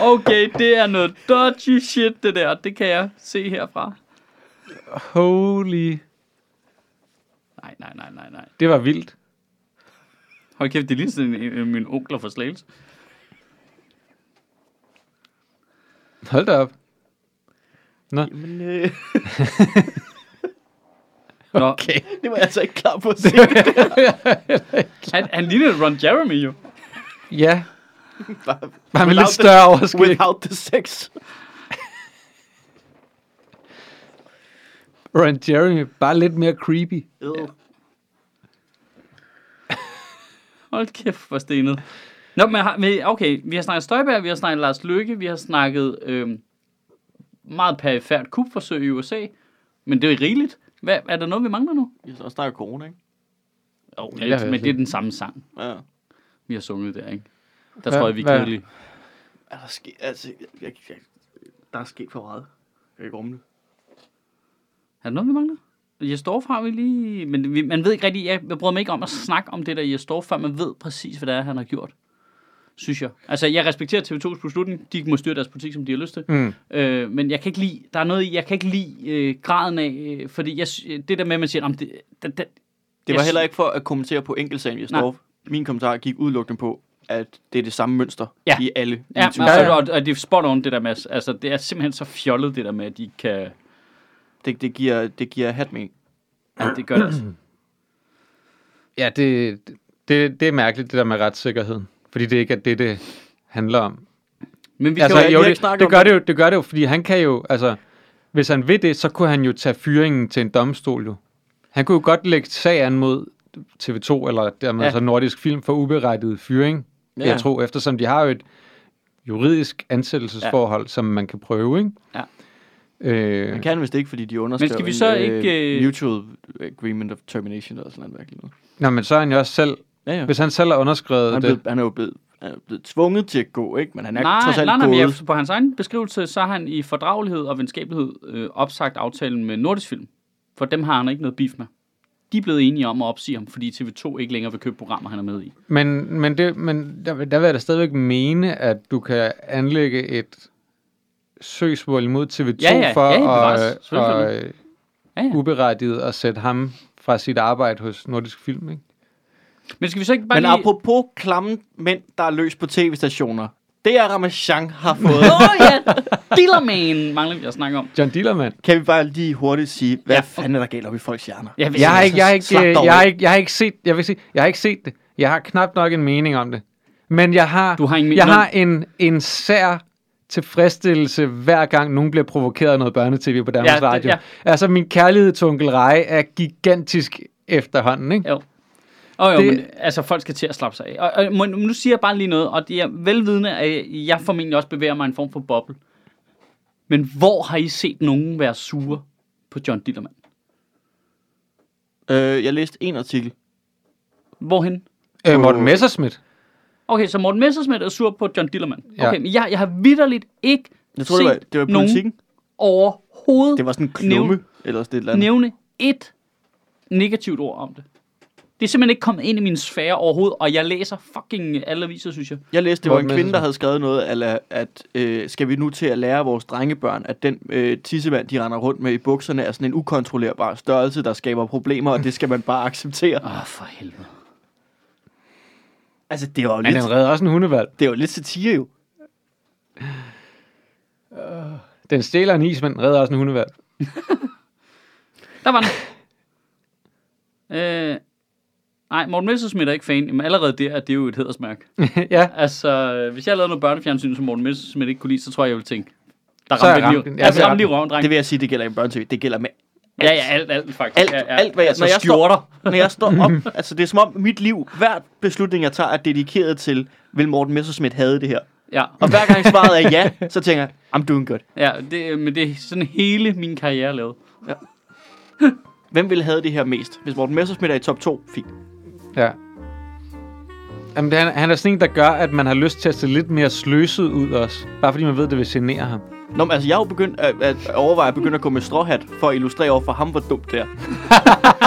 Okay, det er noget dodgy shit, det der. Det kan jeg se herfra. Holy... Nej, nej, nej, nej, nej. Det var vildt. Hold kæft, det er lige sådan min onkler fra Slagelse. Hold da op. Jamen, øh, Nå, Okay. det var jeg altså ikke klar på at se. han, han ligner Ron Jeremy jo. Ja, bare, bare med lidt større overskæg. Without the sex. Ron Jeremy, bare lidt mere creepy. Ja. Hold kæft, hvor stenet. Nå, men har- okay, vi har snakket Støjberg, vi har snakket Lars Lykke, vi har snakket øhm, meget perifært kupforsøg i USA. Men det er jo rigeligt. Hvad, er der noget, vi mangler nu? Jeg så snakker corona, ikke? Jo, Ja, ja, men det er den samme sang, Ja. vi har sunget der, ikke? Der Hvad- tror jeg, vi er kedelige. Er der ske, altså, jeg, jeg, jeg, der er sket for meget. Jeg kan ikke rumme det. Er der noget, vi mangler? Jesdorf har vi lige... Men vi, man ved ikke rigtig... Jeg, jeg bryder mig ikke om at snakke om det der Jesdorf, før man ved præcis, hvad det er, han har gjort. synes jeg. Altså, jeg respekterer TV2's beslutning. De må styre deres politik, som de har lyst til. Mm. Øh, men jeg kan ikke lide, der er noget, i- jeg kan ikke lide øh, graden af, øh, fordi jeg, det der med, at man siger, om det, det, det, Det Jeg var sy- heller ikke for at kommentere på enkeltsagen, jeg står. Min kommentar gik udelukkende på, at det er det samme mønster Ja. i alle Ja, men, Ja, ja. Og, og det er spot on, det der med, altså, det er simpelthen så fjollet, det der med, at de kan, Det, det, giver, det giver hat mening. ja, det gør det altså. Ja, det, det, det er mærkeligt, det der med retssikkerheden. Fordi det ikke er det, det handler om. Men vi altså, kan jo, jo, det, det, gør det. jo, det gør det jo, fordi han kan jo, altså, hvis han vil det, så kunne han jo tage fyringen til en domstol jo. Han kunne jo godt lægge sag an mod TV2, eller dermed Ja. ja. så Nordisk Film for uberettiget fyring, ja. jeg tror, eftersom de har jo et juridisk ansættelsesforhold, ja. som man kan prøve, ikke? Ja. Øh, Man kan vist ikke, fordi de underskrev Men skal vi så en, ikke, øh, Mutual Agreement of Termination eller sådan noget. Nå, men så er han jo også selv, Ja, ja. hvis han selv har underskrevet Han er, det, blevet, han er jo blevet, han er blevet tvunget til at gå, ikke? Men han er nej, trods alt nej, nej, gået. jeg, på hans egen beskrivelse, så har han i fordragelighed og venskabelighed øh, opsagt aftalen med Nordisk Film. For dem har han ikke noget beef med. De er blevet enige om at opsige ham, fordi TV2 ikke længere vil købe programmer, han er med i. Men, men, det, men der, der vil jeg da stadigvæk mene, at du kan anlægge et søgsmål imod TV2 Ja, ja, for ja, at. Selvfølgelig. at, Ja, ja. uberettiget at sætte ham fra sit arbejde hos Nordisk Film. Ikke? Men skal vi så ikke bare Men lige... apropos klamme mænd, der er løs på tv-stationer. Det er Ramachan har fået. Åh oh, ja, Dealerman mangler vi at snakke om. John Dillermand. kan vi bare lige hurtigt sige, hvad Ja. fanden er der galt op i folks hjerner? Jeg har ikke, jeg har ikke, jeg, har ikke, jeg har ikke set, jeg vil sige, jeg har ikke set det. Jeg har knap nok en mening om det. Men jeg har, Du har ingen jeg har en, en sær tilfredsstillelse, hver gang nogen bliver provokeret af noget børnetv på Danmarks Ja, det- Radio. ja. Altså, min kærlighed til onkel Rej er gigantisk efterhånden, ikke? Jo. Åh oh, jo, Det- det... men altså folk skal til at slappe sig af. Og, og nu siger jeg bare lige noget, og det er velvidende, at jeg formentlig også bevæger mig i en form for boble. Men hvor har I set nogen være sure på John Dillermand? Øh, jeg læste en artikel. Hvorhen? Øh, Morten Messerschmidt. Okay, så Morten Messersmith er sur på John Dillermand. Ja. Okay, men jeg, jeg har vidderligt ikke Jeg tror, det var, set det var nogen politikken. overhovedet Det var sådan en klumme, eller sådan et eller andet. nævne et negativt ord om det. Det er simpelthen ikke kommet ind i min sfære overhovedet, og jeg læser fucking alle aviser, synes jeg. Jeg læste, det var en kvinde, der havde skrevet noget, ala, at øh, skal vi nu til at lære vores drengebørn, at den øh, tissemand, de render rundt med i bukserne, er sådan en ukontrollerbar størrelse, der skaber problemer, og det skal man bare acceptere. Åh, oh, for helvede. Altså, det var jo Men lidt, den redder også en hundevalg. det var lidt satire jo. Den stjæler en is, men den redder også en hundevalg. Der var den. øh, nej, Morten Messersmith er ikke fan, men allerede der er det jo et hedersmærke. ja, Altså, øh, hvis jeg lavede noget børnefjernsyn, som Morten Messersmith ikke kunne lide, så tror jeg, jeg ville tænke, der er ramte jeg lige, ja, altså, så er ramte lige røven, dreng. Det vil jeg sige, det gælder i børnetv. Det gælder med Ja, ja, alt, alt faktisk. Alt, ja, ja. alt hvad jeg, altså, når jeg skjorter. står, når jeg står op, altså det er som om mit liv, hver beslutning jeg tager er dedikeret til, vil Morten Messerschmidt have det her. Ja, Og hver gang svaret er ja, så tænker jeg, I'm doing good. ja det, men det er sådan hele min karriere lavet. Hvem ville have det her mest? Hvis Morten Messerschmidt er i top 2, fint. ja. Jamen, det, han, han er sådan en, der gør, at man har lyst til at se lidt mere sløset ud også. Bare fordi man ved, det vil genere ham. Nå, men altså, jeg er jo begyndt at, at overveje at begynde at gå med stråhat, for at illustrere over for ham, hvor dumt det er.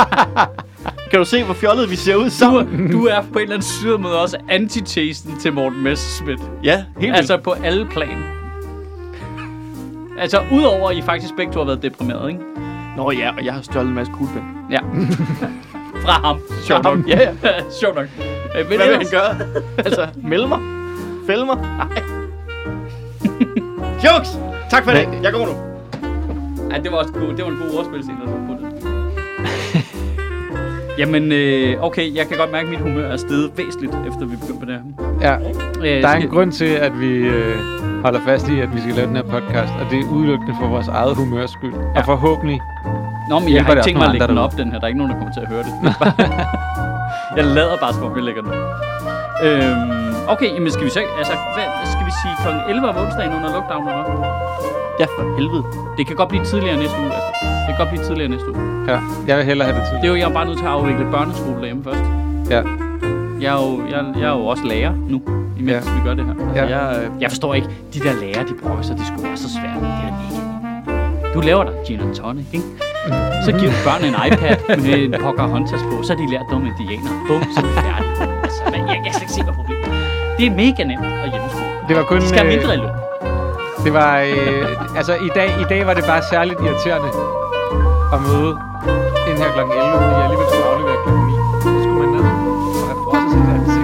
kan du se, hvor fjollet vi ser ud Du, sammen? du er på en eller anden syret måde også antitesen til Morten Messerschmidt. Ja, helt Altså altså, på alle plan. Altså, udover at I faktisk begge to har været deprimeret, ikke? Nå ja, og jeg har stjålet en masse kuglepen. Ja. Fra ham. Sjovt nok. Ja, ja. Sjovt nok. Øh, men Hvad vil han gøre? altså, melde mig? Fælde mig? Nej. Jokes! Tak for det. Jeg går nu. Ja, det var også god, det var en god ordspilscene, der på det. Jamen, øh, okay, jeg kan godt mærke, at mit humør er steget væsentligt, efter vi begyndte på det her. Ja, Øh, der er en grund til, at vi øh, holder fast i, at vi skal lave den her podcast, og det er udelukkende for vores eget humørs skyld. Ja. Og forhåbentlig Nå, men jeg har ikke tænkt mig at lægge den op, den her. Der er ikke nogen, der kommer til at høre det. jeg lader bare, som om jeg lægger den op. Øhm, okay, jamen skal vi så ikke- altså, hvad, skal vi sige kl. 11 om onsdagen under lockdown, eller hvad? Ja, for helvede. Det kan godt blive tidligere næste uge, altså. Det kan godt blive tidligere næste uge. Ja, jeg vil hellere have det til. Det er jo, jeg er bare nødt til at afvikle børneskole derhjemme først. Ja. Jeg er jo, jeg, jeg er jo også lærer nu, imens Ja. vi gør det her. Ja. Jeg, øh, Jeg forstår ikke, de der lærer, de brokker sig, det skulle være så svært. Det er mega Du laver dig gin and tonic, ikke? Så giver du børnene en iPad med en Pocahontas på, så har de lært noget indianer. Bum, så er de færdige. Altså, jeg, jeg kan ikke se, hvad problemet. Det er mega nemt at hjemmeskole. Det var kun... De skal have øh, mindre i løn. Det var... Øh, altså, i dag, i dag var det bare særligt irriterende at møde den her kl. 11, fordi jeg alligevel skulle aflevere kl. 9. Så skulle man ned og have frosset sig der